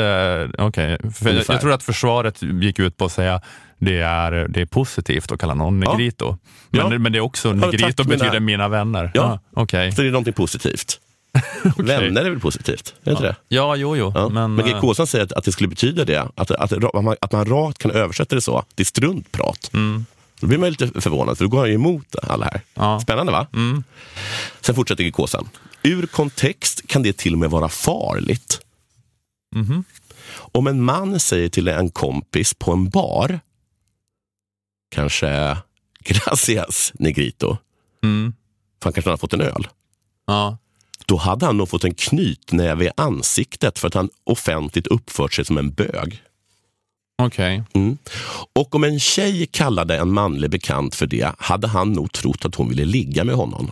För jag, jag tror att försvaret gick ut på att säga det är, det är positivt att kalla någon negrito. Men, Ja. men det är också, Ja, negrito mina- betyder mina vänner. Ja. Okej. så det är någonting positivt. [laughs] Vänner är väl positivt? Är det inte det? Ja, jo, jo. Ja. Men, Men eh, Gekosan säger att, att det skulle betyda det, att, att, att, man, att man rakt kan översätta det så. Det är struntprat. Mm. Då blir man lite förvånad, för då går han ju emot alla här. Ja. Spännande va? Mm. Sen fortsätter Gekosan. Ur kontext kan det till och med vara farligt. Mhm. Om en man säger till en kompis på en bar, kanske [laughs] gracias negrito, Mm. för han kanske har fått en öl. Ja. Då hade han nog fått en knytnäve i ansiktet för att han offentligt uppfört sig som en bög. Okej. Mm. Och om en tjej kallade en manlig bekant för det hade han nog trott att hon ville ligga med honom.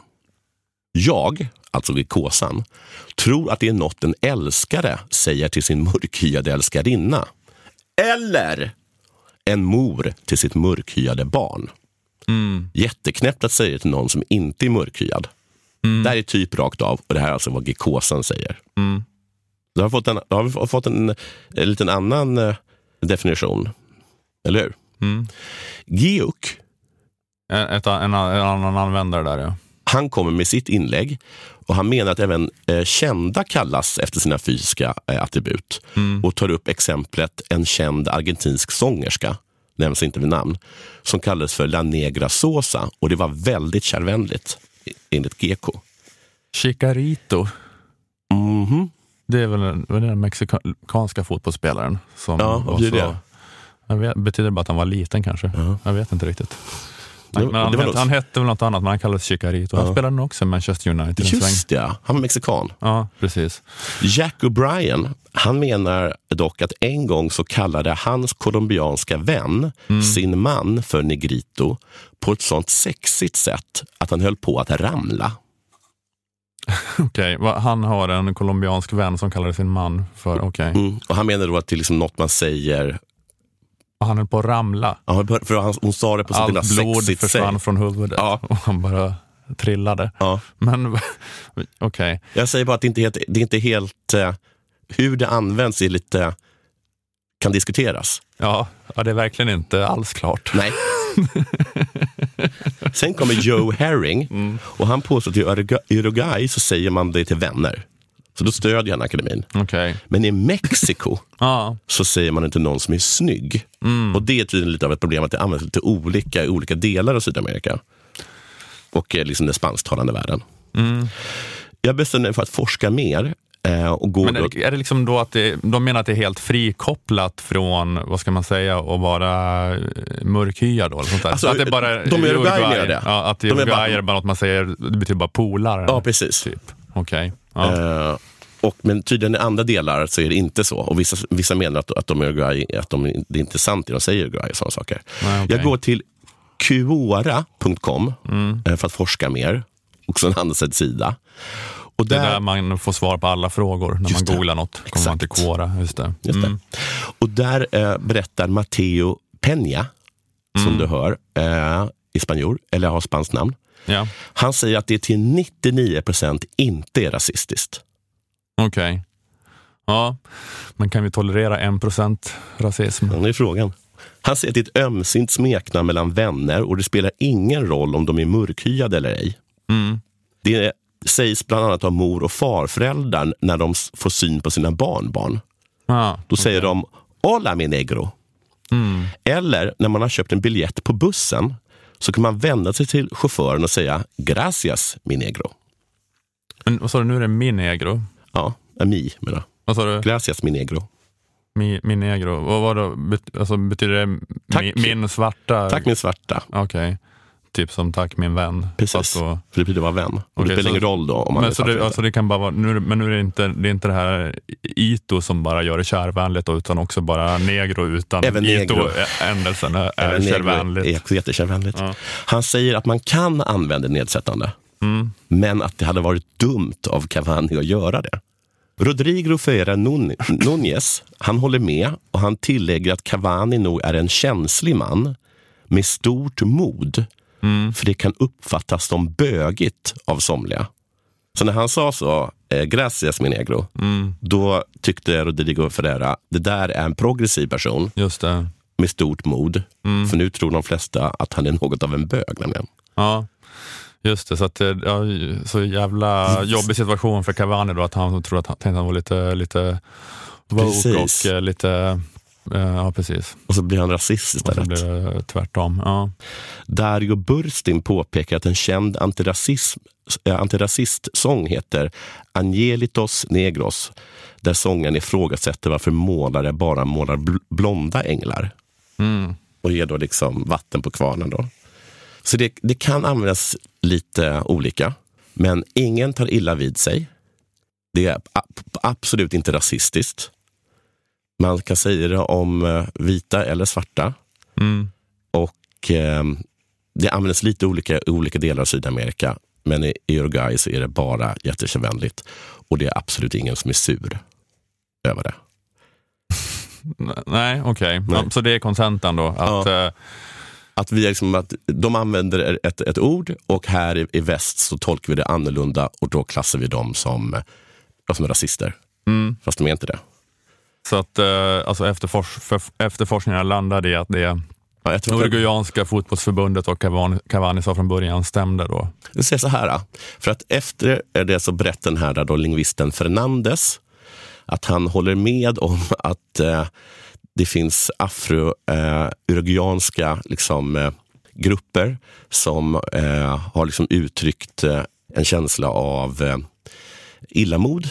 Jag, alltså Gekosan, tror att det är något en älskare säger till sin mörkhyade älskarinna. Eller en mor till sitt mörkhyade barn. Mm. Jätteknäppt att säga till någon som inte är mörkhyad. Det här är typ rakt av och det här är alltså vad Gekosan säger. Mm. Då har vi fått en, då har vi fått en, en liten annan eh, definition. Eller hur? Mm. Geuk, En, en, en annan användare där ja. han kommer med sitt inlägg och han menar att även eh, kända kallas efter sina fysiska eh, attribut och tar upp exemplet en känd argentinsk sångerska, nämns inte vid namn, som kallades för La Negra Sosa och det var väldigt kärvänligt enligt Geko. Chicarito. Mhm. Det är väl den, den mexikanska fotbollsspelaren som Ja, var vad betyder det? Jag vet, betyder bara att han var liten kanske. Jag vet inte riktigt. Nej, men han, hette, han hette väl något annat, men han kallades Chicarito. Han Ja. spelade också i Manchester United. Just det, han var mexikan. Ja, precis. Jack O'Brien, han menar dock att en gång så kallade hans colombianska vän sin man för negrito på ett sånt sexigt sätt att han höll på att ramla. [laughs] Okej, va- han har en colombiansk vän som kallar sin man för, okej. Mm. Och han menar då att det är liksom något man säger, Och Han höll på att ramla. ja, för han, hon sa det på Allt blod sexigt försvann sätt. från huvudet Ja. [laughs] och han bara trillade. Ja. Men [laughs] okej, Jag säger bara att det inte är helt, det är inte helt eh, hur det används är lite, kan diskuteras. ja, ja, det är verkligen inte alls klart. Nej. [laughs] Sen kommer Joe Herring och han påstår att i Urugu- Uruguay så säger man det till vänner. Så då stödjer han akademin. Okej. Men i Mexiko [laughs] Ja, så säger man inte någon som är snygg. Och det är tydligen lite av ett problem att det används lite olika i olika delar av Sydamerika. Och liksom den spansktalande världen. Jag bestämde mig för att forska mer Eh, Men är det, är det liksom då att det, de menar att det är helt frikopplat från, vad ska man säga, att vara eh, mörkhyad då? Eller sånt där. Alltså, Så att det bara de är Uruguay, Uruguay, det. Ja, att De är Uruguay bara- är bara något man säger, det betyder bara polare. ja, precis. Typ. Okej. Ja. Eh, och, men tydligen i andra delar så är det inte så. Och vissa, vissa menar att, att, de är Uruguay, att de, det är inte sant det de säger Uruguay och sådana saker. Nej, okej. Jag går till Quora.com Mm. eh, för att forska mer. Också en handelssedd sida. Och det är där, där man får svar på alla frågor när man det. googlar något. kommer man till Exakt. Quora. Just det. Just det. Mm. Och där eh, berättar Matteo Peña, som Mm. du hör, eh, i spanjor, eller har spanskt namn. Ja, Han säger att det till 99 procent inte är rasistiskt. Okej. Ja, men kan vi tolerera en procent rasism? Det är frågan. Han säger att det är ett ömsint smeknamn mellan vänner och det spelar ingen roll om de är mörkhyade eller ej. Mm. Det sägs bland annat av mor och farföräldrar när de får syn på sina barnbarn. Ja, Då säger de Hola mi negro. mm. Eller när man har köpt en biljett på bussen så kan man vända sig till chauffören och säga Gracias mi negro. Men vad sa du, nu är det min negro? Ja, mi menar. Vad sa du? Gracias mi negro. Mi, min negro? Vad var det? Alltså, betyder det Tack. mi, min svarta? Tack min svarta. Okej. Typ som tack min vän. Precis, då- för det betyder vara vän. Och Okej, det spelar så- ingen roll då om man men, så det, alltså det kan bara vara, nu, men nu är det inte det, är inte det här ito som bara gör det kärvänligt utan också bara negro utan Även negro. ito-ändelsen är, Även negro kärvänligt. är också jättekärvänligt. Ja. Han säger att man kan använda nedsättande, Mm. men att det hade varit dumt av Cavani att göra det. Rodrigo Ferreira Nun- Núñez, han håller med och han tillägger att Cavani nog är en känslig man med stort mod, Mm. för det kan uppfattas som bögigt av somliga. Så när han sa så, eh, gracias min negro, Mm. då tyckte Rodrigo Ferreira, det där är en progressiv person Just det. med stort mod. Mm. För nu tror de flesta att han är något av en bög nämligen. Ja, just det. Så, att, det- ja, så jävla jobbig situation för Cavani då, att han tror att han, tänkte han var lite, lite woke och eh, lite, eh, ja precis. Och så blir han rasist Och så istället. blir det tvärtom. Ja. Dario Burstin påpekar att en känd antirasism, antirasistsång heter Angelitos Negros, där sången ifrågasätter varför målare bara målar bl- blonda änglar Mm. och och ger då liksom vatten på kvarnen. Då. Så det, det kan användas lite olika, men ingen tar illa vid sig. Det är absolut inte rasistiskt. Man kan säga det om eh, vita eller svarta. Mm. Och eh, Det används lite olika i olika delar av Sydamerika. Men i Uruguay så är det bara jättekärvänligt. Och det är absolut ingen som är sur över det. [laughs] Nej, okej. Ja, Så det är kontentan då? Att, eh, Att vi liksom, att de använder ett, ett ord och här i, i väst så tolkar vi det annorlunda och då klassar vi dem som, som rasister. mm, Fast de är inte det. så att eh, alltså efterfors för, efterforskningarna landade i att det Ja, Uruguayanska fotbollsförbundet och Cavani, Cavani sa från början stämde då. Jag säger så här, för att efter det så berättar den här då, lingvisten Fernandes att han håller med om att eh, det finns afro-uruguayanska liksom, eh, grupper som eh, har liksom uttryckt eh, en känsla av eh, illamod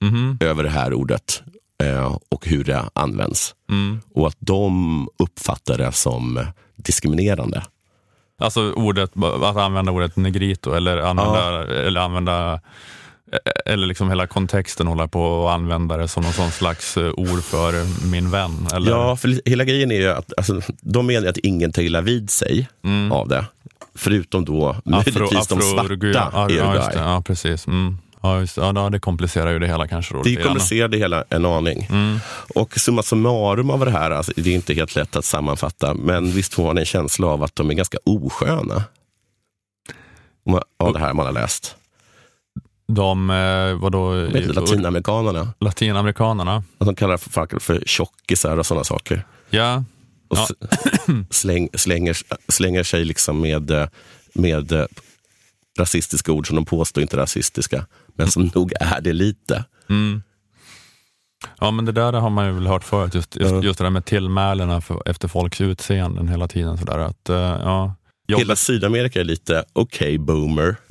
Mhm, över det här ordet eh, och hur det används. Mm. Och att de uppfattar det som diskriminerande. Alltså ordet, att använda ordet negrito eller använda, eller använda eller liksom hela kontexten hålla på att använda det som någon sån slags eh, ord för min vän. Eller? Ja, för hela grejen är ju att alltså, de menar att ingen tar illa vid sig Mm. av det. Förutom då möjligtvis de Uruguay- svarta i ja, Uruguay. Ja, precis. Mm. Ja, just. Ja, det komplicerar ju det hela kanske. Då, Det komplicerar det hela en aning. Mm. Och summa summarum av det här, alltså, det är inte helt lätt att sammanfatta, men visst får man en känsla av att de är ganska osköna. Av det här man har läst. De, eh, vadå, vet latinamerikanerna. latinamerikanerna? Att de kallar folk för tjockisar och sådana saker. Ja, Och Ja. släng, slänger, slänger sig liksom med, eh, med eh, rasistiska ord som de påstår inte är rasistiska, men som nog är det lite. Mm. Ja, men det där har man ju väl hört förut, just, just, Ja. just det där med tillmälena för, efter folks utseenden hela tiden. Sådär, att, eh, ja, jobbet, Hela Sydamerika är lite okej boomer. [laughs]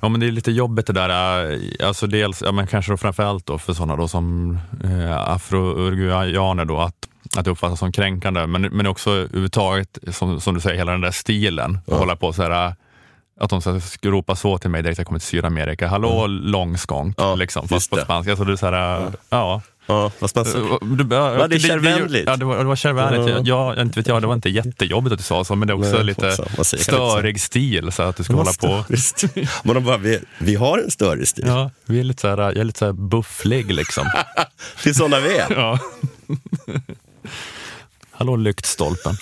Ja, men det är lite jobbigt det där. eh, Alltså dels, ja, men kanske då framförallt då för sådana då som eh, afro-uruguayaner då, att, att det uppfattas som kränkande. Men, men också överhuvudtaget, som, som du säger, hela den där stilen. Ja. Att hålla på så här, att de så ska ropa så till mig direkt jag kommer till Sydamerika. Hallå långskånk, Ja, liksom, fast på spanska. Så det är så här, ja. Ja, vad man så, Du, Var det kärvänligt? Ja, det var, det var kärvänligt. Ja. Ja, jag inte vet jag, det var inte jättejobbigt att du sa så, men det är också Nej, lite säger- störig stil så att du ska hålla på. [laughs] Men de bara, vi, vi har en större stil. Ja, vi är lite så här, jag är lite så här bufflig liksom. [laughs] Det är sådana vi är. Ja. [laughs] Hallå lyktstolpen.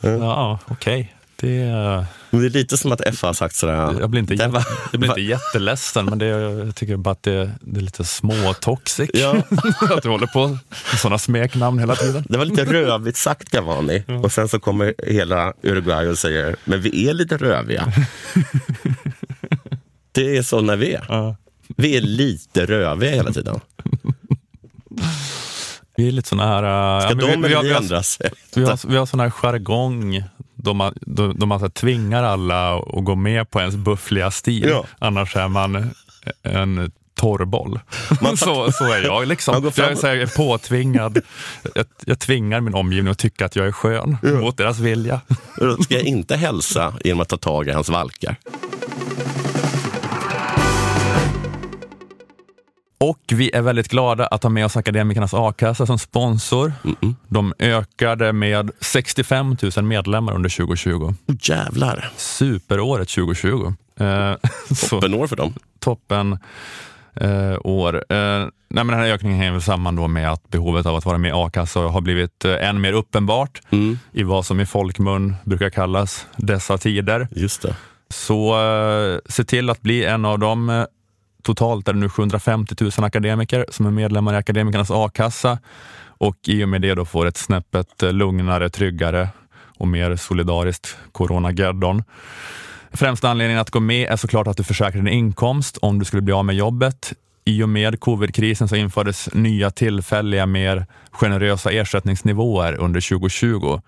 Ja, okej. Det, Men det är lite som att FA har sagt sådär. jag blir inte, det var- jag blir inte [laughs] jätteledsen, men det, jag tycker bara att det, det är lite småtoxic Ja. [laughs] att du håller på med sådana smeknamn hela tiden. Det var lite rövigt sagt Cavani. Och sen så kommer hela Uruguay och säger, men vi är lite röviga. [laughs] det är sådana vi är. Ja. Vi är lite röviga hela tiden. Vi är lite såna här... Ska ja, de vi, vi, eller har, vi vi, har, vi, har, vi har sån här jargong då man, då, då man så tvingar alla att gå med på ens buffliga stil. Ja. Annars är man en torrboll. Man [laughs] så, så är jag. Liksom. Man fram- Jag är påtvingad. Jag, jag tvingar min omgivning att tycka att jag är skön mot deras vilja. Då ska jag inte hälsa genom att ta tag i hans valkar. Och vi är väldigt glada att ha med oss Akademikernas a-kassa som sponsor. De ökade med 65 000 medlemmar under 2020. Oh, jävlar, Superåret 2020. Eh, [laughs] toppenår för dem. toppen eh, år. Eh, nej, men den här ökningen hänger väl samman då med att behovet av att vara med i a-kassa har blivit eh, än mer uppenbart i vad som i folkmun brukar kallas dessa tider. Just det. Så eh, se till att bli en av dem. Totalt är det nu 750 000 akademiker som är medlemmar i Akademikernas a-kassa och i och med det då får ett snäppet eh, lugnare, tryggare och mer solidariskt coronageddon. Främsta anledningen att gå med är såklart att du försäkrar din inkomst om du skulle bli av med jobbet. I och med covidkrisen så infördes nya tillfälliga, mer generösa ersättningsnivåer under 2020.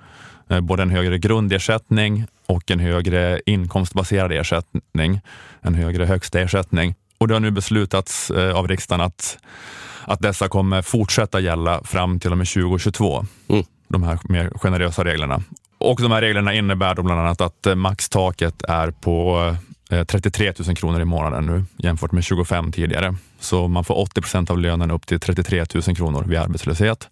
Eh, både en högre grundersättning och en högre inkomstbaserad ersättning, en högre högsta ersättning. Och det har nu beslutats eh, av riksdagen att, att dessa kommer fortsätta gälla fram till och med 2022 Mm. de här mer generösa reglerna. Och de här reglerna innebär då bland annat att eh, maxtaket är på eh, 33 000 kronor i månaden nu jämfört med 25 tidigare. Så man får 80 procent av lönen upp till 33 000 kronor vid arbetslöshet.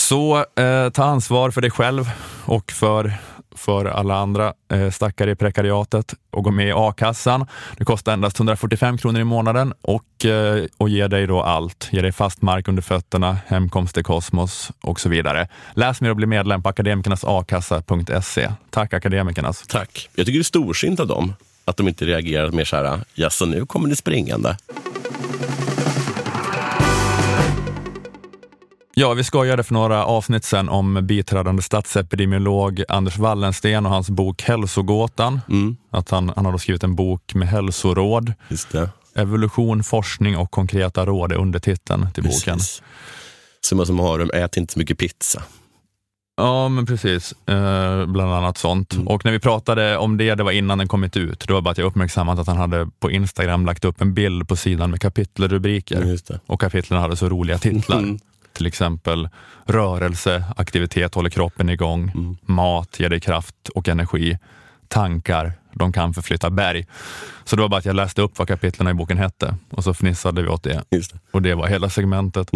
Så eh, ta ansvar för dig själv och för, för alla andra eh, stackare i prekariatet och gå med i a-kassan. Det kostar endast 145 kronor i månaden och, eh, och ger dig då allt. Ger dig fast mark under fötterna, hemkomst till kosmos och så vidare. Läs mer och bli medlem på akademikernasakassa.se. Tack Akademikernas. Tack. Jag tycker det är storsint av dem att de inte reagerar mer så här, jaså nu kommer ni springande. Ja, vi skojade för några avsnitt sedan om biträdande statsepidemiolog Anders Wallensten och hans bok Hälsogåtan. Mm, Att han, han har då skrivit en bok med hälsoråd. Evolution, forskning och konkreta råd är undertiteln till boken. Precis. Summa summarum, ät inte så mycket pizza. Ja, men precis. Eh, bland annat sånt. Mm. Och när vi pratade om det, det var innan den kommit ut, det var bara att jag uppmärksammat att han hade på Instagram lagt upp en bild på sidan med kapitelrubriker. Och kapitlen hade så roliga titlar. Mm. [laughs] Till exempel rörelse, aktivitet håller kroppen igång, Mm. mat ger dig kraft och energi, tankar, de kan förflytta berg. Så det var bara att jag läste upp vad kapitlen i boken hette och så fnissade vi åt det. Det. Och det var hela segmentet.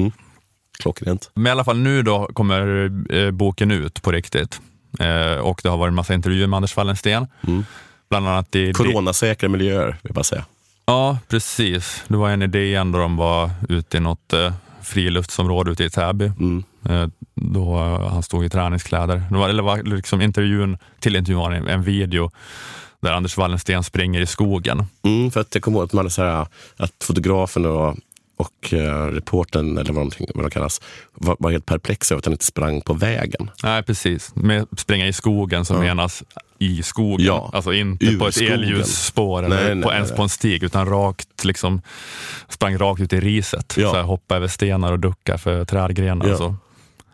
Klockrent. Men i alla fall nu då kommer eh, boken ut på riktigt. Eh, och det har varit en massa intervjuer med Anders Wallensten. Mm. Bland annat i... Coronasäkra miljöer, vill jag bara säga. Ja, precis. Det var en idé ändå de var ute i något eh, friluftsområde ute i Täby. Mm. Eh, då eh, han stod i träningskläder. Det var, eller var liksom intervjun, till intervjun var en, en video där Anders Wallensten springer i skogen. Mm, för att jag kommer ihåg att, man hade så här, att fotografen och, och reporten, eller vad de, vad de kallas, var, var helt perplexa över att han inte sprang på vägen. Nej, precis. Med springa i skogen som Ja. menas i skogen. Ja, Alltså inte ur på ett skogen. elljusspår eller Nej, nej, på, ens nej. på en stig, utan rakt liksom sprang rakt ut i riset. Ja. Så här, hoppa över stenar och ducka för trädgrenar. Ja. Så.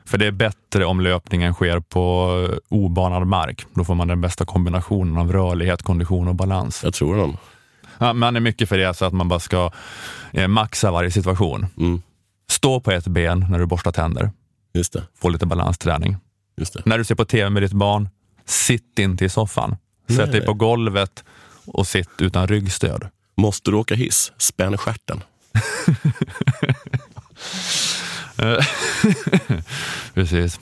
För det är bättre om löpningen sker på obanad mark. Då får man den bästa kombinationen av rörlighet, kondition och balans. Jag tror dem. Ja, man är mycket för det, så att man bara ska eh, maxa varje situation. Mm. Stå på ett ben när du borstar tänder, Just det. få lite balansträning. Just det. När du ser på tv med ditt barn, sitt inte i soffan. Sätt Nej. dig på golvet och sitt utan ryggstöd. Måste du åka hiss? Spänn stjärten. [laughs] Precis.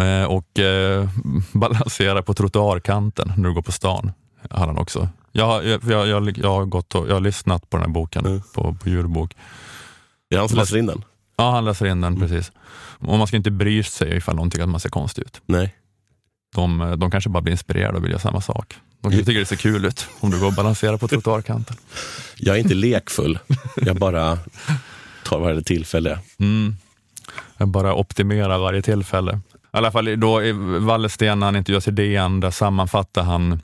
Eh, och eh, balansera på trottoarkanten när du går på stan. Har han också. Jag, jag, jag, jag, har gått och, jag har lyssnat på den här boken, Mm. på, på ljudbok. Det är han som läser in den? Ja, han läser in den Mm. precis. Och man ska inte bry sig ifall någon tycker att man ser konstig ut. Nej. De, eh, de kanske bara blir inspirerade och vill göra samma sak. De kanske tycker det ser kul ut om du går och balanserar på trottoarkanten. Jag är inte lekfull. Jag bara tar varje tillfälle. Mm. Jag bara optimerar varje tillfälle. I alla fall då i Wallersten när han intervjuas i DN, där sammanfattar han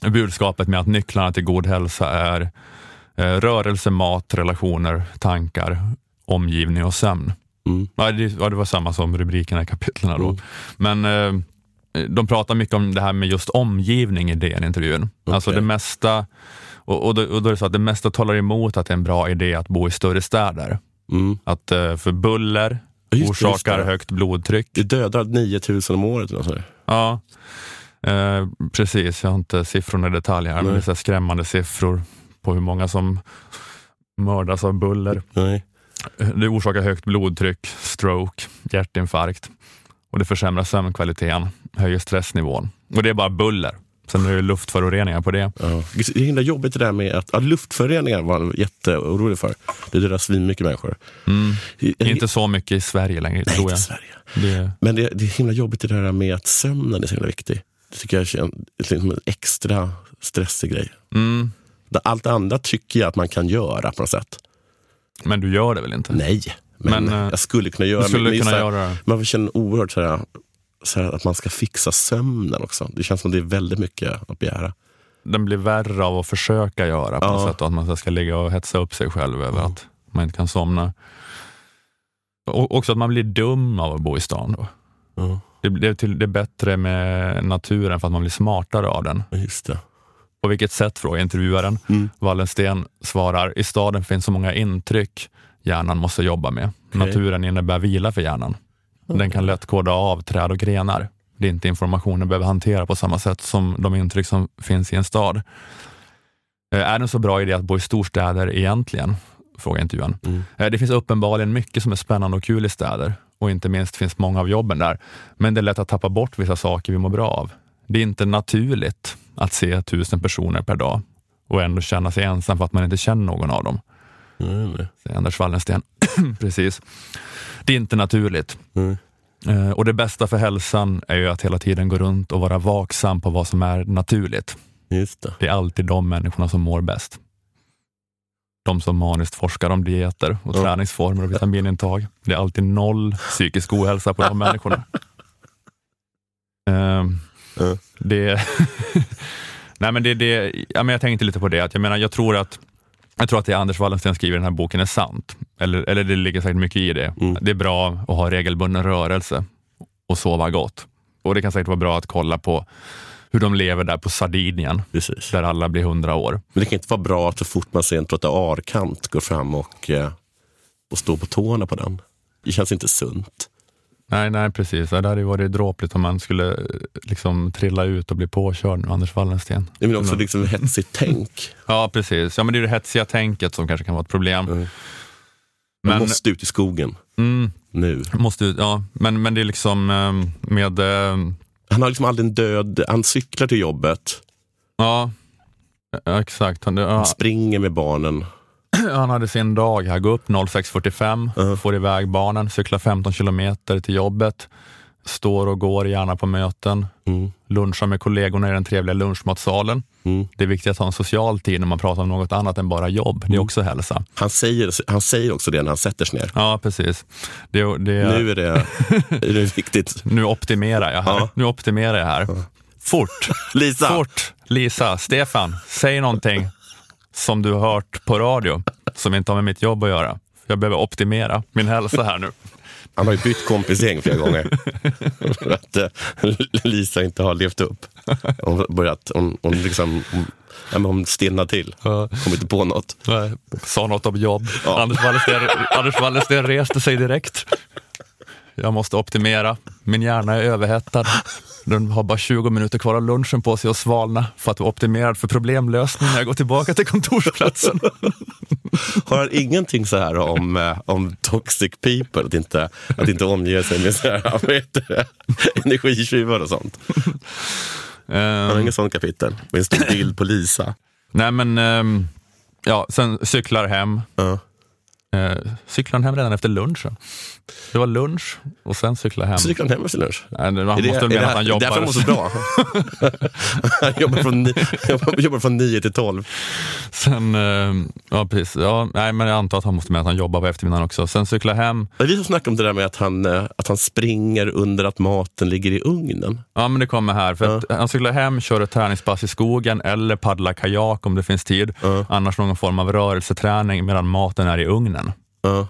budskapet med att nycklarna till god hälsa är eh, rörelse, mat, relationer, tankar, omgivning och sömn. Mm. Ja, det, ja, det var samma som rubrikerna i kapitlen då. Mm. Men eh, de pratar mycket om det här med just omgivning i DN-intervjun. Alltså det mesta, och, och, då, och då är det så att det mesta talar emot att det är en bra idé att bo i större städer. Mm. Att eh, för buller Just orsakar just högt blodtryck. Det dödar 9000 om året. Eller så. Ja, eh, precis. Jag har inte siffrorna i detalj här, men Nej. det är skrämmande siffror på hur många som mördas av buller. Nej. Det orsakar högt blodtryck, stroke, hjärtinfarkt och det försämrar sömnkvaliteten, höjer stressnivån. Och det är bara buller. Sen är det luftföroreningar på det. Ja. Det är himla jobbigt det där med att ja, luftföroreningar var jag jätteorolig för. Det dödar svinmycket människor. Mm. Jag- Inte så mycket i Sverige längre, Nej, tror inte i jag. Sverige. Det, Men det, det är himla jobbigt det där med att sömnen är så himla viktig. Det tycker jag är en, liksom en extra stressig grej. mm. Allt annat tycker jag att man kan göra på något sätt. Men du gör det väl inte? Nej, men, Men, eh, jag skulle kunna göra Du skulle men det är kunna så här- göra det. Man känner oerhört så här, så här att man ska fixa sömnen också. Det känns som det är väldigt mycket att begära. Den blir värre av att försöka göra på Ja. något sätt att man ska ligga och hetsa upp sig själv över Ja. att man inte kan somna. Och också att man blir dum av att bo i stan. Då. Ja, Det, det, till, det är bättre med naturen för att man blir smartare av den. just det. På vilket sätt, frågar intervjuaren. Mm. Wallensten svarar, i staden finns så många intryck hjärnan måste jobba med. Okej. Naturen innebär vila för hjärnan. Den kan lätt koda av träd och grenar. Det är inte information den behöver hantera på samma sätt som de intryck som finns i en stad. Eh, Är det en så bra idé att bo i storstäder egentligen? Frågar intervjuaren. Mm. Eh, Det finns uppenbarligen mycket som är spännande och kul i städer och inte minst finns många av jobben där. Men det är lätt att tappa bort vissa saker vi mår bra av. Det är inte naturligt att se tusen personer per dag och ändå känna sig ensam för att man inte känner någon av dem. Mm, Anders Wallensten. [clears throat] Precis. Det är inte naturligt. Mm. Eh, Och det bästa för hälsan är ju att hela tiden gå runt och vara vaksam på vad som är naturligt. Just det. Det är alltid de människorna som mår bäst. De som maniskt forskar om dieter och Ja. träningsformer och vitaminintag. Det är alltid noll psykisk ohälsa på de [laughs] människorna. Ehm, det, [laughs] nej men det, det, ja, men jag tänkte lite på det, att jag menar jag tror att jag tror att det Anders Wallensten skriver i den här boken är sant. Eller, eller det ligger säkert mycket i det. Mm. Det är bra att ha regelbunden rörelse och sova gott. Och det kan säkert vara bra att kolla på hur de lever där på Sardinien, Precis. där alla blir hundra år. Men det kan inte vara bra att så fort man ser en trottoarkant gå fram och, eh, och stå på tårna på den. Det känns inte sunt. Nej, nej precis. Det hade ju varit dråpligt om man skulle eh, liksom trilla ut och bli påkörd med Anders Wallensten. Det är också Mm. liksom hetsigt tänk. [laughs] Ja, precis. Ja, men det är det hetsiga tänket som kanske kan vara ett problem. Mm. Man Men, måste ut i skogen mm, nu. måste, ju- ja, men, men det är liksom eh, med... eh, Han har liksom aldrig en död, han cyklar till jobbet, Ja, ja, exakt. Han, ja, han springer med barnen. Han hade sin dag här. Gå upp 06.45, Ja. får iväg barnen, cyklar 15 kilometer till jobbet, står och går gärna på möten, Mm. lunchar med kollegorna i den trevliga lunchmatsalen. Mm. Det är viktigt att ha en social tid när man pratar om något annat än bara jobb. Det är också hälsa. Han, säger, han säger också det när han sätter sig ner. Ja, precis. Det, det, Nu är det, är det viktigt. [laughs] nu optimerar jag här. Ja. Nu optimerar jag här. Fort, [laughs] Lisa! fort. Lisa, Stefan, säg någonting som du har hört på radio som inte har med mitt jobb att göra. Jag behöver optimera min hälsa här nu. Han har ju bytt kompisgäng flera gånger. För att eh, Lisa inte har levt upp. Hon, har börjat, hon, hon, liksom, hon, hon stelnar till. Kommer inte på något. Nej, Sa något om jobb. Ja. Anders Wallensten reste sig direkt. Jag måste optimera. Min hjärna är överhettad. Den har bara 20 minuter kvar av lunchen på sig att svalna för att vara optimerad för problemlösning när jag går tillbaka till kontorsplatsen. [laughs] Har han ingenting så här om, eh, om toxic people? Att inte, att inte omge sig med så här, [laughs] energitjuvar och sånt. Han har Ehm, inget sånt kapitel. Med en stor bild på Lisa. nej men, ehm, ja, sen cyklar hem. Ja. Uh, cyklar han hem redan efter lunchen? Det var lunch och sen cyklar hem. Gick han hem efter lunch. Nej, det- det, måste är mena det, att han det därför han mår så jobbar. bra? han jobbar från, jobbar, jobbar från 9 till 12. Sen, eh, ja precis. Ja, nej, men jag antar att han måste mena att han jobbar på eftermiddagen också. Sen cyklar hem. Det är vi som snackar om det där med att han, eh, att han springer under att maten ligger i ugnen. Ja, men det kommer här. För att han cyklar hem, kör ett träningspass i skogen eller paddlar kajak om det finns tid. Ja. Annars någon form av rörelseträning medan maten är i ugnen. Ja.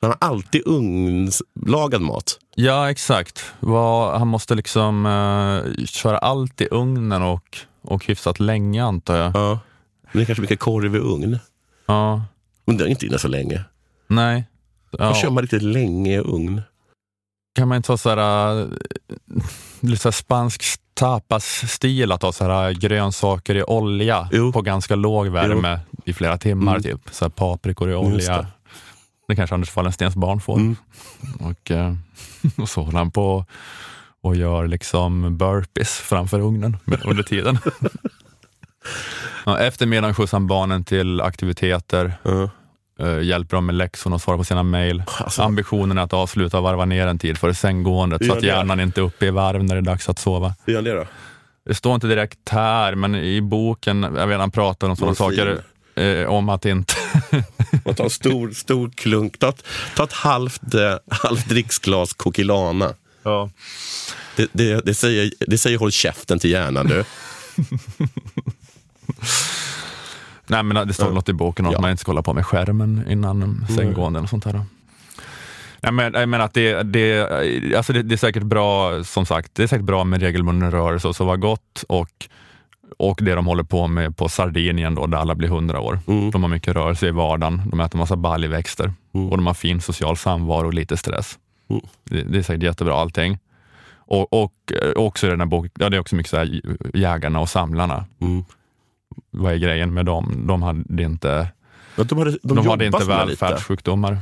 Han har alltid ugnslagad mat. Ja, exakt. Vad- Han måste liksom eh, köra allt i ugnen och, och hyfsat länge antar jag. Ja. Men det är kanske mycket korv i ugn. Ja, Men det är inte inne så länge. nej. Ja. Ja. kör man riktigt länge i ugn. Kan man inte ha så här, äh, lite så här spansk tapas-stil, att ha så här grönsaker i olja Jo. på ganska låg värme i flera timmar, Mm. typ. Så paprikor i olja. Det. Kanske Anders Wallenstens barn får. Mm. Och, eh, och så håller han på och gör liksom burpees framför ugnen under tiden. [laughs] ja, eftermiddagen skjutsar han barnen till aktiviteter, eh, hjälper dem med läxorna och svarar på sina mejl. Alltså, Ambitionen är att avsluta och varva ner en tid före sänggåendet så att hjärnan inte är uppe i varv när det är dags att sova. hur gör han det då? Det står inte direkt här, men i boken, jag vet han pratar om sådana saker eh, om att inte... Man tar en stor, stor klunk. Ta ta ett halvt, eh, halvt dricksglas Kokilana. ja. Det, det, det, säger, det säger håll käften till hjärnan du. Nej, men det står Ja. något i boken om Ja. att man inte ska hålla på med skärmen innan sänggående och sånt här. Nej, men, jag menar att det, det, alltså det, det är säkert bra, som sagt, det är säkert bra med regelbunden rörelse och så var gott och, och det de håller på med på Sardinien då, där alla blir hundra år. Mm. De har mycket rörelse i vardagen, de äter massa baljväxter Mm. och de har fin social samvaro och lite stress. Mm. Det, det är säkert jättebra allting. Och, och eh, också i den här boken, ja, det är också mycket så här, jägarna och samlarna. Mm. Vad är grejen med dem? De hade inte, Ja, de hade, de de hade inte välfärdssjukdomar.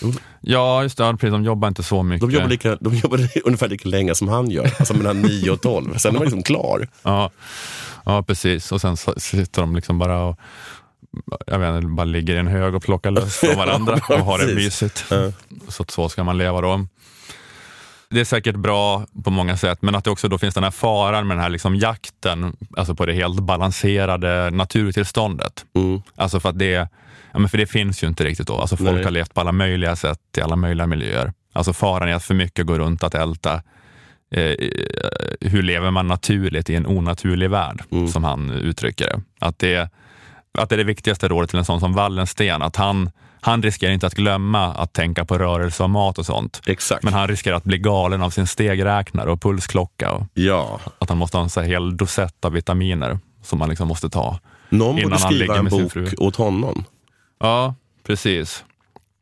De- Ja, just det. Precis, de jobbar inte så mycket. De jobbar, lika, de jobbar [laughs] ungefär lika länge som han gör, alltså mellan 9 och 12. Sen är man liksom klar. Ja, ja, precis. Och sen sitter de liksom bara och jag vet inte, bara ligger i en hög och plockar löss från varandra [laughs] och har det mysigt. Ja. Så så ska man leva då. Det är säkert bra på många sätt, men att det också då finns den här faran med den här liksom jakten, alltså på det helt balanserade naturtillståndet. Mm. Alltså för att det, ja men för det finns ju inte riktigt då. Alltså folk Nej. har levt på alla möjliga sätt i alla möjliga miljöer. Alltså faran är att för mycket går runt att älta. Eh, hur lever man naturligt i en onaturlig värld, Mm. som han uttrycker det. Att det. Att det är det viktigaste rådet till en sån som Wallensten, att han, han riskerar inte att glömma att tänka på rörelse och mat och sånt. Exakt. Men han riskerar att bli galen av sin stegräknare och pulsklocka och Ja. att han måste ha en så hel dosett av vitaminer som man liksom måste ta. Någon Innan borde han skriva en bok åt honom. Ja, precis.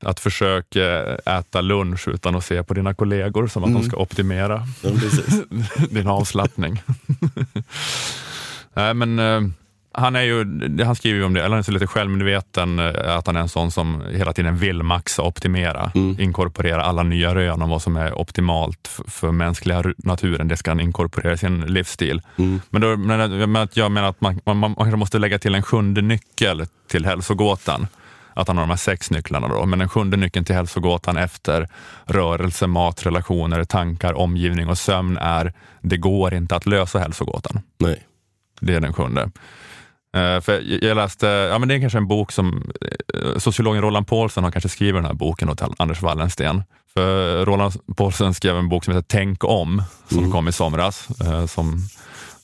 Att försöka äta lunch utan att se på dina kollegor som att de ska optimera Ja, [laughs] din avslappning. [laughs] Nej, men eh, han är ju, han skriver ju om det, eller han är så lite självmedveten, eh, att han är en sån som hela tiden vill maxa, optimera, Mm. inkorporera alla nya rön om vad som är optimalt för mänskliga naturen. Det ska han inkorporera i sin livsstil. Mm. Men, då, men jag menar att man, man, man kanske måste lägga till en sjunde nyckel till hälsogåtan. Att han har de här sex nycklarna då, men den sjunde nyckeln till hälsogåtan efter rörelse, mat, relationer, tankar, omgivning och sömn är det går inte att lösa hälsogåtan. Nej. Det är den sjunde. Eh, för jag- läste, ja men det är kanske en bok som eh, sociologen Roland Paulsen har kanske skrivit den här boken åt Anders Wallensten. För Roland Paulsen skrev en bok som heter Tänk om, som kom i somras, eh, som,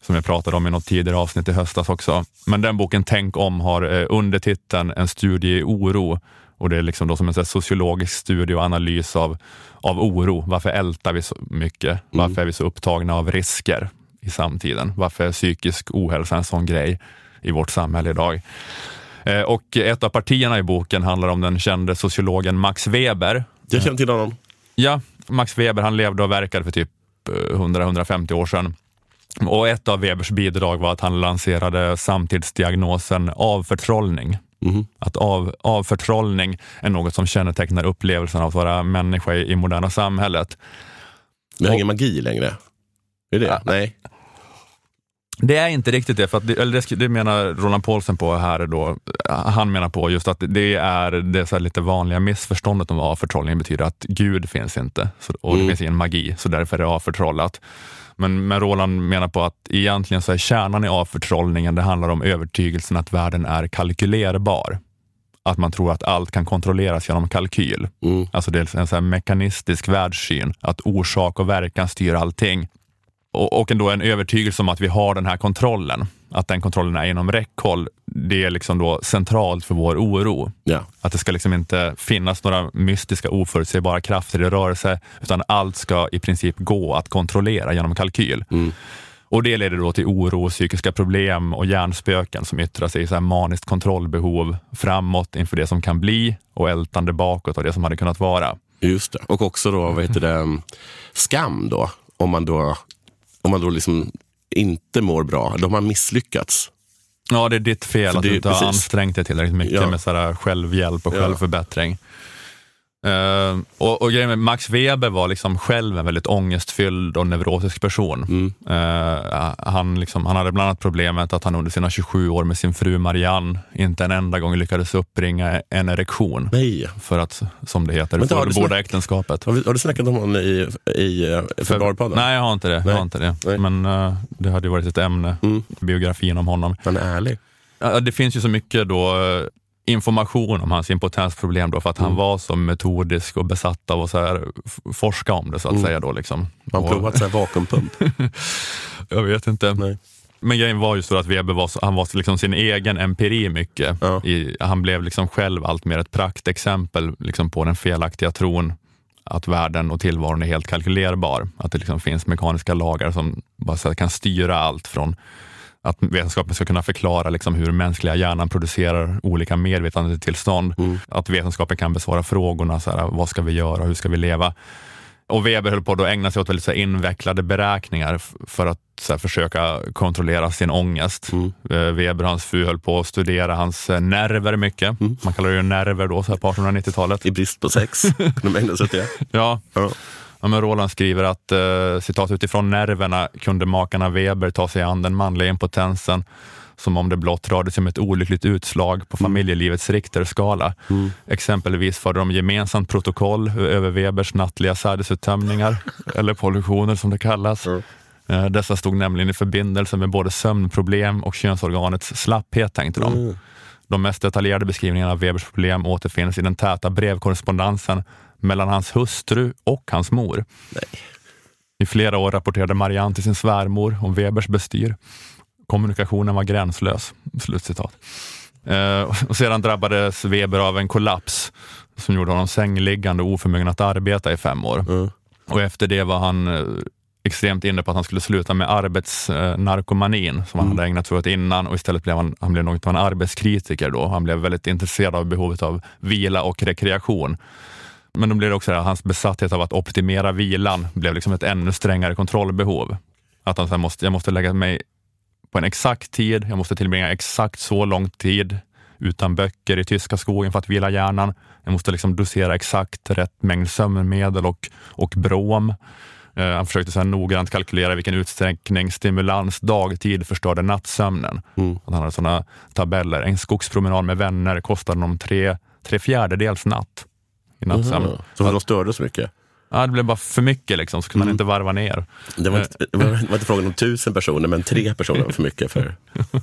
som jag pratade om i något tidigare avsnitt i höstas också. Men den boken Tänk om har eh, undertiteln En studie i oro Och det är liksom då som en sociologisk studie och analys av, av oro. Varför ältar vi så mycket? Varför är vi så upptagna av risker i samtiden? Varför är psykisk ohälsa en sån grej i vårt samhälle idag? Eh, Och ett av partierna i boken handlar om den kände sociologen Max Weber. Jag känner till honom. Ja, Max Weber han levde och verkade för typ eh, 100-150 år sedan. Och ett av Webers bidrag var att han lanserade samtidsdiagnosen avförtrollning. Att av, avförtrollning är något som kännetecknar upplevelsen av att vara människa i, i moderna samhället. Vi har ingen magi längre. Är det det? Nej. Det är inte riktigt det, för att det, eller det, det menar Roland Paulsen på här då. Han menar på just att det är det så lite vanliga missförståndet om avförtrollning betyder att Gud finns inte så, och det finns ingen magi, så därför är det avförtrollat. Men, men Roland menar på att egentligen så är kärnan i avförtrollningen, det handlar om övertygelsen att världen är kalkylerbar. Att man tror att allt kan kontrolleras genom kalkyl. Mm. Alltså det är en så mekanistisk världssyn, att orsak och verkan styr allting och, och ändå en övertygelse om att vi har den här kontrollen. Att den kontrollen är inom räckhåll. Det är liksom då centralt för vår oro. Ja. Att det ska liksom inte finnas några mystiska oförutsägbara krafter i rörelse, utan allt ska i princip gå att kontrollera genom kalkyl. Och Det leder då till oro, psykiska problem och hjärnspöken som yttrar sig i så här maniskt kontrollbehov framåt inför det som kan bli och ältande bakåt och det som hade kunnat vara. Just det. Och också då, vad heter det, mm, skam då. Om man då, om man då liksom inte mår bra, då har misslyckats. Ja, det är ditt fel För att det- du inte har precis. ansträngt dig tillräckligt mycket Ja. med så självhjälp och Ja. självförbättring. Eh, och, och grejen med Max Weber var liksom själv en väldigt ångestfylld och neurotisk person. Mm. Eh, han, liksom, han hade bland annat problemet att han under sina 27 år med sin fru Marianne inte en enda gång lyckades uppbringa en erektion. Nej. För att, som det heter, Vänta, fullborda snack- äktenskapet. Har, vi, har du snackat om honom i, i uh, februarpodden? Nej, jag har inte det. Jag Nej. har inte det. Nej. Men eh, det hade ju varit ett ämne, Mm. biografin om honom. Han är ärlig. Det finns ju så mycket då eh, information om hans impotensproblem då, för att han var så metodisk och besatt av att så här, forska om det så att säga. Då, liksom. Och- provat så här vakuumpump? [laughs] Jag vet inte. Nej. Men grejen var ju så att Weber var, han var liksom sin egen empiri mycket. Ja. I, han blev liksom själv allt mer ett praktexempel liksom på den felaktiga tron att världen och tillvaron är helt kalkylerbar. Att det liksom finns mekaniska lagar som bara kan styra allt från att vetenskapen ska kunna förklara liksom hur mänskliga hjärnan producerar olika medvetandetillstånd. Att vetenskapen kan besvara frågorna, så här, vad ska vi göra, hur ska vi leva? Och Weber höll på att ägna sig åt väldigt så invecklade beräkningar för att här, försöka kontrollera sin ångest. Eh, Weber och hans fru höll på att studera hans eh, nerver mycket. Man kallar det ju nerver då, så här på 1890-talet. I brist på sex? [laughs] De ägnar sig åt det. Ja. Ja. Ja, men Roland skriver att eh, citat utifrån nerverna kunde makarna Weber ta sig an den manliga impotensen som om det blott rörde sig om ett olyckligt utslag på familjelivets Richterskala. Exempelvis förde de gemensamt protokoll över Webers nattliga sädesuttömningar, [laughs] eller pollutioner som det kallas. Eh, Dessa stod nämligen i förbindelse med både sömnproblem och könsorganets slapphet, tänkte de. De mest detaljerade beskrivningarna av Webers problem återfinns i den täta brevkorrespondensen mellan hans hustru och hans mor. I flera år rapporterade Marianne till sin svärmor om Webers bestyr. Kommunikationen var gränslös. Slutcitat. Eh, och sedan drabbades Weber av en kollaps som gjorde honom sängliggande och oförmögen att arbeta i fem år. Och efter det var han eh, extremt inne på att han skulle sluta med arbetsnarkomanin som han hade ägnat sig åt innan och istället blev han, han blev något av en arbetskritiker då. Han blev väldigt intresserad av behovet av vila och rekreation. Men då blev det också här, hans besatthet av att optimera vilan blev liksom ett ännu strängare kontrollbehov. Att han så måste, jag måste lägga mig på en exakt tid, jag måste tillbringa exakt så lång tid utan böcker i tyska skogen för att vila hjärnan. Jag måste liksom dosera exakt rätt mängd sömnmedel och, och brom. Eh, han försökte så här noggrant kalkylera vilken utsträckning stimulans dagtid förstörde nattsömnen. Att han hade sådana tabeller. En skogspromenad med vänner kostade honom tre, tre fjärdedels natt i nattsömn. Mm. Så de störde så mycket? Ja, det blev bara för mycket liksom, så kunde man inte varva ner. Det var, inte, det var, det var inte frågan om tusen personer, men tre personer var för mycket för,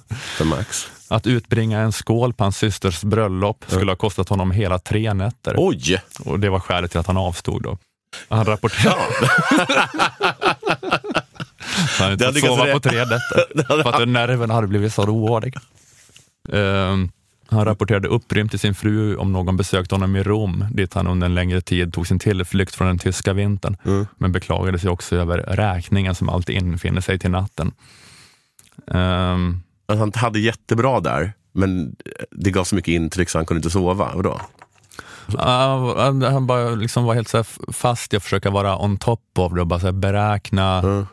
för Max. [laughs] Att utbringa en skål på hans systers bröllop skulle ha kostat honom hela tre nätter. Oj! Och det var skälet till att han avstod då. Han rapporterade... [laughs] Han inte hade fått sova på tre nätter. [laughs] för att nerverna hade blivit så rådiga. Ehm, Han rapporterade upprymt till sin fru om någon besökte honom i Rom, dit han under en längre tid tog sin tillflykt från den tyska vintern, Mm. men beklagade sig också över räkningen som alltid infinner sig till natten. Ehm, Att Han hade jättebra där, men det gav så mycket intryck så han kunde inte sova. Vadå? Ja, han- bara liksom var helt så fast i att försöka vara on top of det och bara så beräkna. Mm.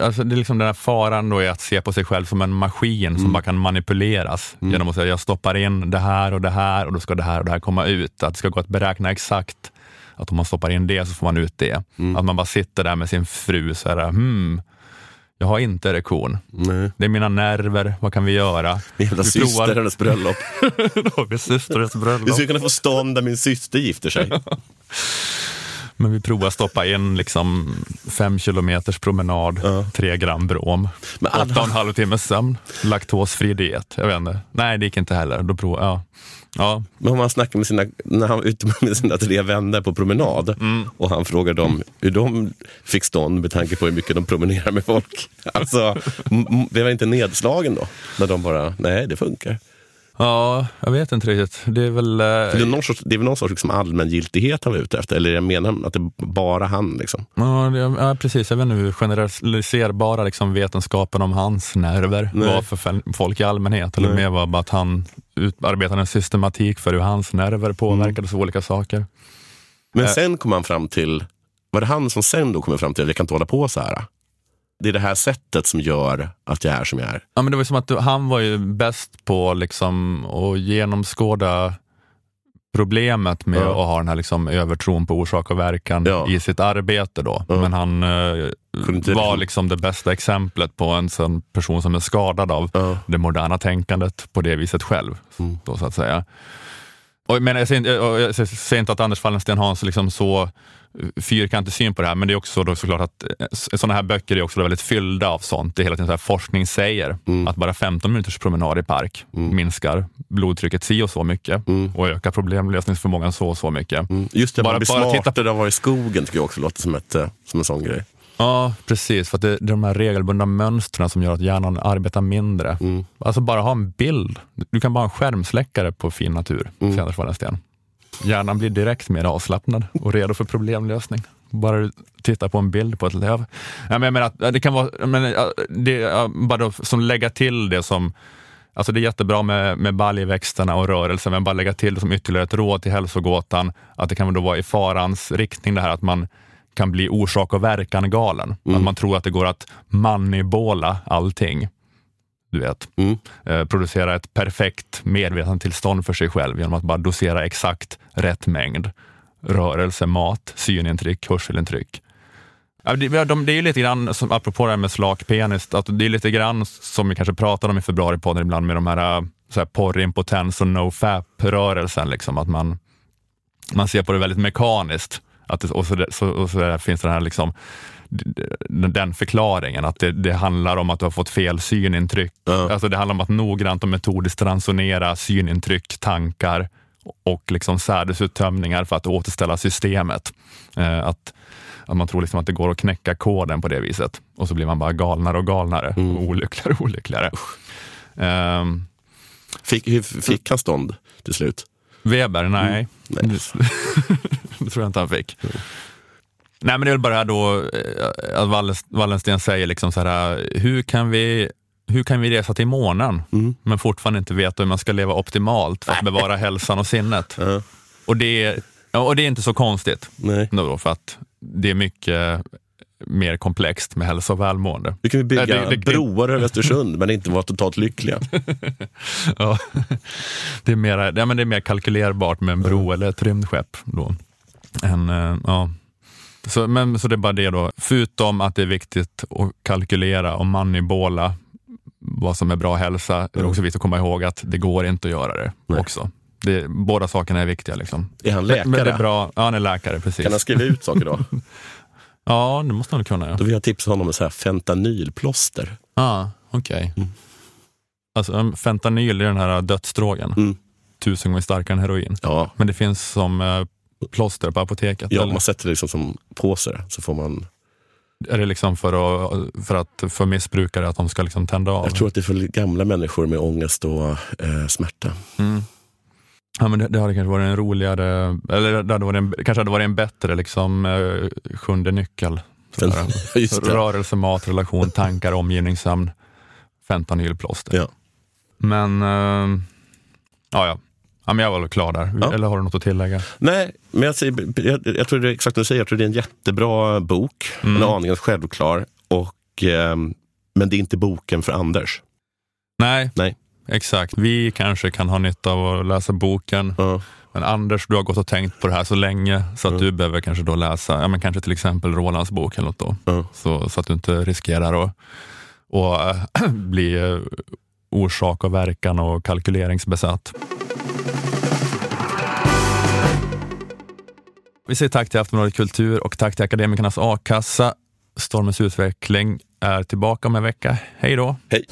Alltså det är liksom den här faran då är att se på sig själv som en maskin som bara kan manipuleras genom att säga jag stoppar in det här och det här och då ska det här och det här komma ut. Att det ska gå att beräkna exakt att om man stoppar in det så får man ut det. Att man bara sitter där med sin fru så här, hmm, jag har inte erektion. Nej. Det är mina nerver, vad kan vi göra? Min jävla Vi syster, provar- hennes bröllop. [laughs] Vi systerns bröllop. Vi skulle kunna få stånd där min syster gifter sig. [laughs] Men vi provar att stoppa in liksom fem kilometers promenad, Ja. tre gram brom, Men åtta och en halv timme sömn, laktosfri diet. Jag vet inte. Nej, det gick inte heller. Då prov, ja. Ja. Men om han snackar med sina, när han var ute med sina tre vänner på promenad Mm. och han frågar dem hur de fick stånd med tanke på hur mycket de promenerar med folk. Alltså, blev han inte nedslagen då? När de bara, nej det funkar. Ja, jag vet inte riktigt. Det är väl... eh, det, är någon sorts, det är väl någon sorts liksom allmängiltighet han var ute efter? Eller jag menar att det är bara han liksom? Ja, det, ja, precis. Jag vet inte hur generaliserbara liksom, vetenskapen om hans nerver Nej. var för folk i allmänhet. Eller Nej. mer var bara att han utarbetade en systematik för hur hans nerver påverkades av olika saker. Men Eh. sen kom han fram till, var det han som sen då kom fram till att jag kan inte hålla på så här? Det är det här sättet som gör att jag är som jag är. Ja, men det var som att du- han var ju bäst på liksom att genomskåda problemet med Ja. att ha den här liksom övertron på orsak och verkan Ja. i sitt arbete. Då. Ja. Men han eh, var liksom- det bästa exemplet på en sån person som är skadad av det moderna tänkandet på det viset själv. Mm. Då, så att säga. Och, men jag, säger, inte- jag säger inte att Anders Wallensten har en så liksom så fyrkantig syn på det här, men det är också då såklart att eh, sådana här böcker är också väldigt fyllda av sånt. Det är hela tiden så här, forskning säger Mm. att bara 15 minuters promenad i park minskar blodtrycket si och så mycket Mm. och ökar problemlösningsförmågan så och så mycket. Mm. Just det, Bara- man blir bara titta smartare av att vara i skogen tycker jag också låter som, ett, eh, som en sån grej. Ja, precis. För det, det är de här regelbundna mönstren som gör att hjärnan arbetar mindre. Mm. Alltså bara ha en bild. Du kan bara ha en skärmsläckare på fin natur, Mm. Anders Wallensten. Hjärnan blir direkt mer avslappnad och redo för problemlösning. Bara du tittar på en bild på ett löv. Ja, men jag menar, att det kan vara, men, det, bara som lägga till det som Alltså det är jättebra med, med baljväxterna och rörelse, men bara lägga till det som ytterligare ett råd till hälsogåtan, att det kan då vara i farans riktning det här att man kan bli orsak och verkan galen. Att man tror att det går att manibola allting. Du vet, Mm. eh, producera ett perfekt medvetandetillstånd för sig själv genom att bara dosera exakt rätt mängd rörelse, mat, synintryck, hörselintryck. Det, är ju lite grann, som, apropå det här med slak penis, att det är lite grann som vi kanske pratade om i februaripodden ibland med de här, äh, så här porrimpotens och nofap-rörelsen. Liksom, att man, man ser på det väldigt mekaniskt. Att det, och så, så, och så finns den här liksom, den förklaringen, att det, det handlar om att du har fått fel synintryck. Ja. Alltså det handlar om att noggrant och metodiskt ransonera synintryck, tankar och liksom sädesuttömningar för att återställa systemet. Eh, att, att man tror liksom att det går att knäcka koden på det viset och så blir man bara galnare och galnare och olyckligare och olyckligare. Ehm, Fick, hur fick han stånd till slut? Weber, nej. Nej. det [laughs] tror jag inte han fick. Nej men det är väl bara då eh, att Wallen- Wallensten säger liksom så här, hur kan vi hur kan vi resa till månen men fortfarande inte veta hur man ska leva optimalt för att bevara hälsan och sinnet? [laughs] Ja. Och det, och det är inte så konstigt Nej. då, för att det är mycket mer komplext med hälsa och välmående. Hur kan vi bygga Ja, det- det- broar över Östersund men inte vara totalt lyckliga? [laughs] Ja, det, är mer, ja, men det är mer kalkylerbart med en bro eller ett rymdskepp. Då. En, eh, ja. så, men, så det är bara det då, förutom att det är viktigt att kalkylera och manibola vad som är bra hälsa, är det också viktigt att komma ihåg att det går inte att göra det Nej. också. Det, båda sakerna är viktiga. Liksom. Är han Men det är läkare? bra. Ja, han är läkare, precis. Kan han skriva ut saker då? [laughs] Ja, det måste han kunna. Ja, Då vill jag tipsa honom om så här fentanylplåster. ah, okej. Alltså, um, fentanyl är den här dödsdrogen. Mm. Tusen gånger starkare än heroin. Ja, Men det finns som eh, plåster på apoteket? ja eller? man sätter det liksom som på sig så får man Är det liksom för, att, för, att, för missbrukare att de ska liksom tända av? Jag tror att det är för gamla människor med ångest och eh, smärta. Mm. Ja, men det, det hade kanske varit en roligare, eller det hade varit en, kanske hade varit en bättre liksom, eh, sjunde nyckel. [laughs] Det. Rörelse, mat, relation, tankar, omgivningssömn, fentanylplåster. Ja. Men, eh, ja, ja. ja men jag var väl klar där. Ja. Eller har du något att tillägga? Nej, men jag, säger, jag, jag tror det är exakt som du säger. Jag tror det är en jättebra bok. Mm. En aningen självklar. Och, ehm, men det är inte boken för Anders. Nej, Nej. Exakt. Vi kanske kan ha nytta av att läsa boken. Ja. Men Anders, du har gått och tänkt på det här så länge så att Mm. du behöver kanske då läsa, ja, men kanske till exempel Rolands bok eller något då. Ja. Så, så att du inte riskerar att och, äh, [clears throat] bli äh, orsak och verkan och kalkyleringsbesatt. Vi säger tack till Aftonbladet Kultur och tack till Akademikernas A-kassa. Stormens utveckling är tillbaka om en vecka. Hej då! Hej!